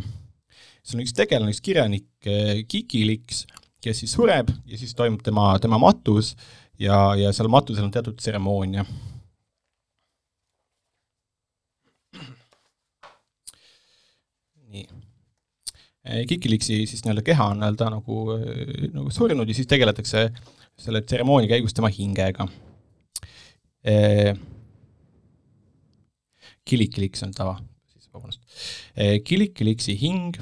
seal on üks tegelane, üks kirjanik, eh, Kikiliks, kes siis sureb ja siis toimub tema, tema matus ja, ja seal matusel on teatud tseremoonia. nii. Eh, Kikiliksi siis nii-öelda keha on nii-öelda nagu, eh, nagu surnud ja siis tegeletakse selle tseremoonia käigus tema hingega. Kilikiliks on tava, siis vabandust. Kilikiliksi hing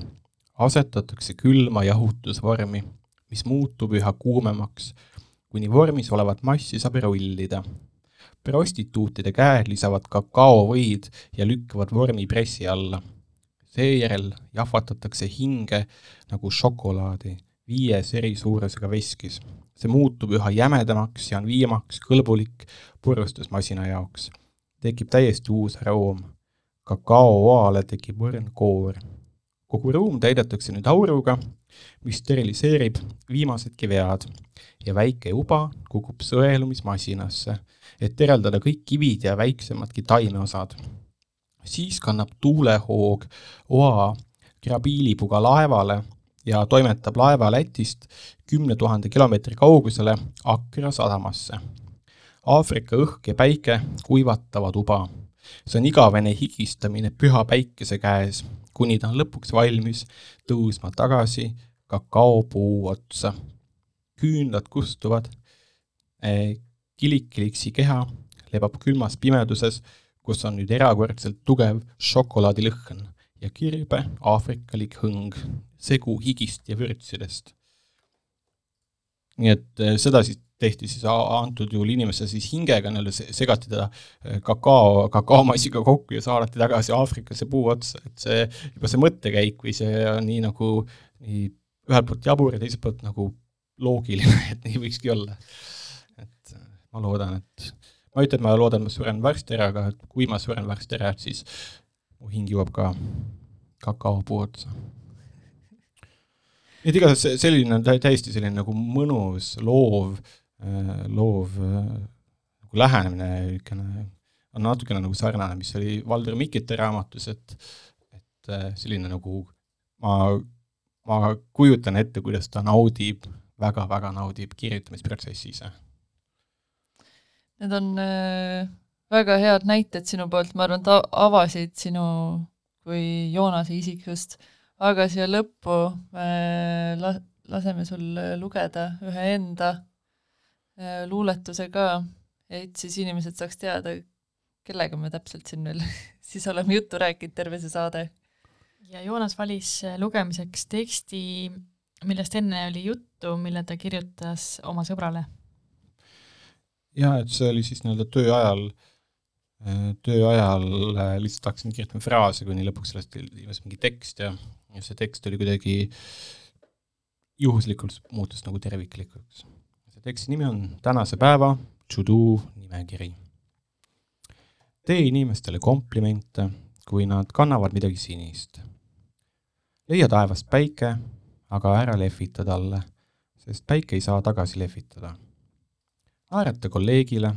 asetatakse külma jahutusvormi, mis muutub üha kuumemaks, kuni vormis olevat massi saab rullida. prostituutide käed lisavad kakaovõid ja lükkavad vormi pressi alla. seejärel jahvatatakse hinge nagu šokolaadi viies eri suurusega veskis. see muutub üha jämedamaks ja on viimaks kõlbulik purustusmasina jaoks. Tekib täiesti uus aroom. kakaooale tekib õrn koor. kogu ruum täidetakse nüüd auruga, mis steriliseerib viimasedki vead ja väike uba kukub sõelumismasinasse, et eraldada kõik kivid ja väiksemadki taimeosad siis kannab tuulehoog oa Grabiilipuga laevale ja toimetab laeva Lätist kümne tuhande kilomeetri kaugusele Akra sadamasse. Aafrika õhk ja päike kuivatavad uba. see on igavene higistamine püha päikese käes, kuni ta on lõpuks valmis tõusma tagasi kakaopuu otsa. küünlad kustuvad, eh, kilik-kiliksi keha lebab külmas pimeduses kus on nüüd erakordselt tugev šokolaadilõhn ja kirbe aafrikalik hõng, segu higist ja vürtsidest. nii et eh, seda siis tehti siis antud juhul inimese siis hingega, nii-öelda segati teda eh, kakao, kakaomassiga kokku ja saadeti tagasi Aafrikasse puu otsa, et see, juba see mõttekäik või see on nii nagu nii ühelt poolt jabur ja teiselt poolt nagu loogiline, et nii võikski olla. et eh, ma loodan, et ma ei ütle, et ma loodan, ma suren varsti ära, aga kui ma suren varsti ära, siis mu hing jõuab ka kakaopuu otsa. et igatahes selline on täiesti selline nagu mõnus, loov, loov äh, nagu lähenemine, niisugune, on natukene nagu sarnane, mis oli Valdur Mikite raamatus, et, et äh, selline nagu ma, ma kujutan ette, kuidas ta naudib väga,, väga-väga naudib kirjutamisprotsessi ise. Need on äh, väga head näited sinu poolt, ma arvan, et avasid sinu kui Joonase isiksust, aga siia lõppu äh, la-, laseme sul lugeda ühe enda. äh, luuletuse ka, et siis inimesed saaks teada, kellega me täpselt siin veel siis oleme juttu rääkinud terve see saade. ja Joonas valis lugemiseks teksti, millest enne oli juttu, mille ta kirjutas oma sõbrale jah, et see oli siis nii-öelda töö ajal, äh, töö ajal äh, lihtsalt hakkasin kirjutama fraase, kuni lõpuks sellest ilmus mingi tekst ja, ja see tekst oli kuidagi juhuslikult muutus nagu terviklikuks. Teksti nimi on Tänase päeva to-do nimekiri. tee inimestele komplimente, kui nad kannavad midagi sinist. leia taevast päike, aga ära lehvita talle, sest päike ei saa tagasi lehvitada naerata kolleegile,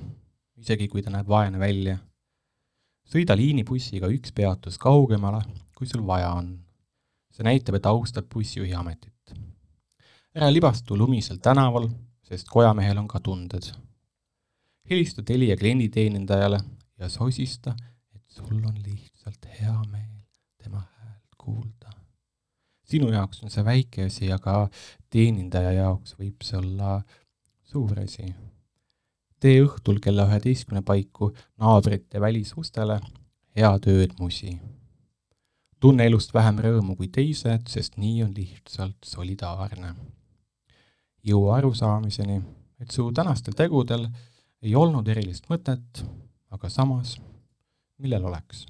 isegi kui ta näeb vaene välja. sõida liinibussiga üks peatus kaugemale, kui sul vaja on. see näitab, et austad bussijuhi ametit. ära libastu lumisel tänaval, sest kojamehel on ka tunded. helista Telia klienditeenindajale ja sosista, et sul on lihtsalt hea meel tema häält kuulda. sinu jaoks on see väike asi, aga teenindaja jaoks võib see olla suur asi tee õhtul kella üheteistkümne paiku naabrite välisustele head ööd, musi. tunne elust vähem rõõmu kui teised, sest nii on lihtsalt solidaarne. Jõua arusaamiseni, et su tänastel tegudel ei olnud erilist mõtet, aga samas, millel oleks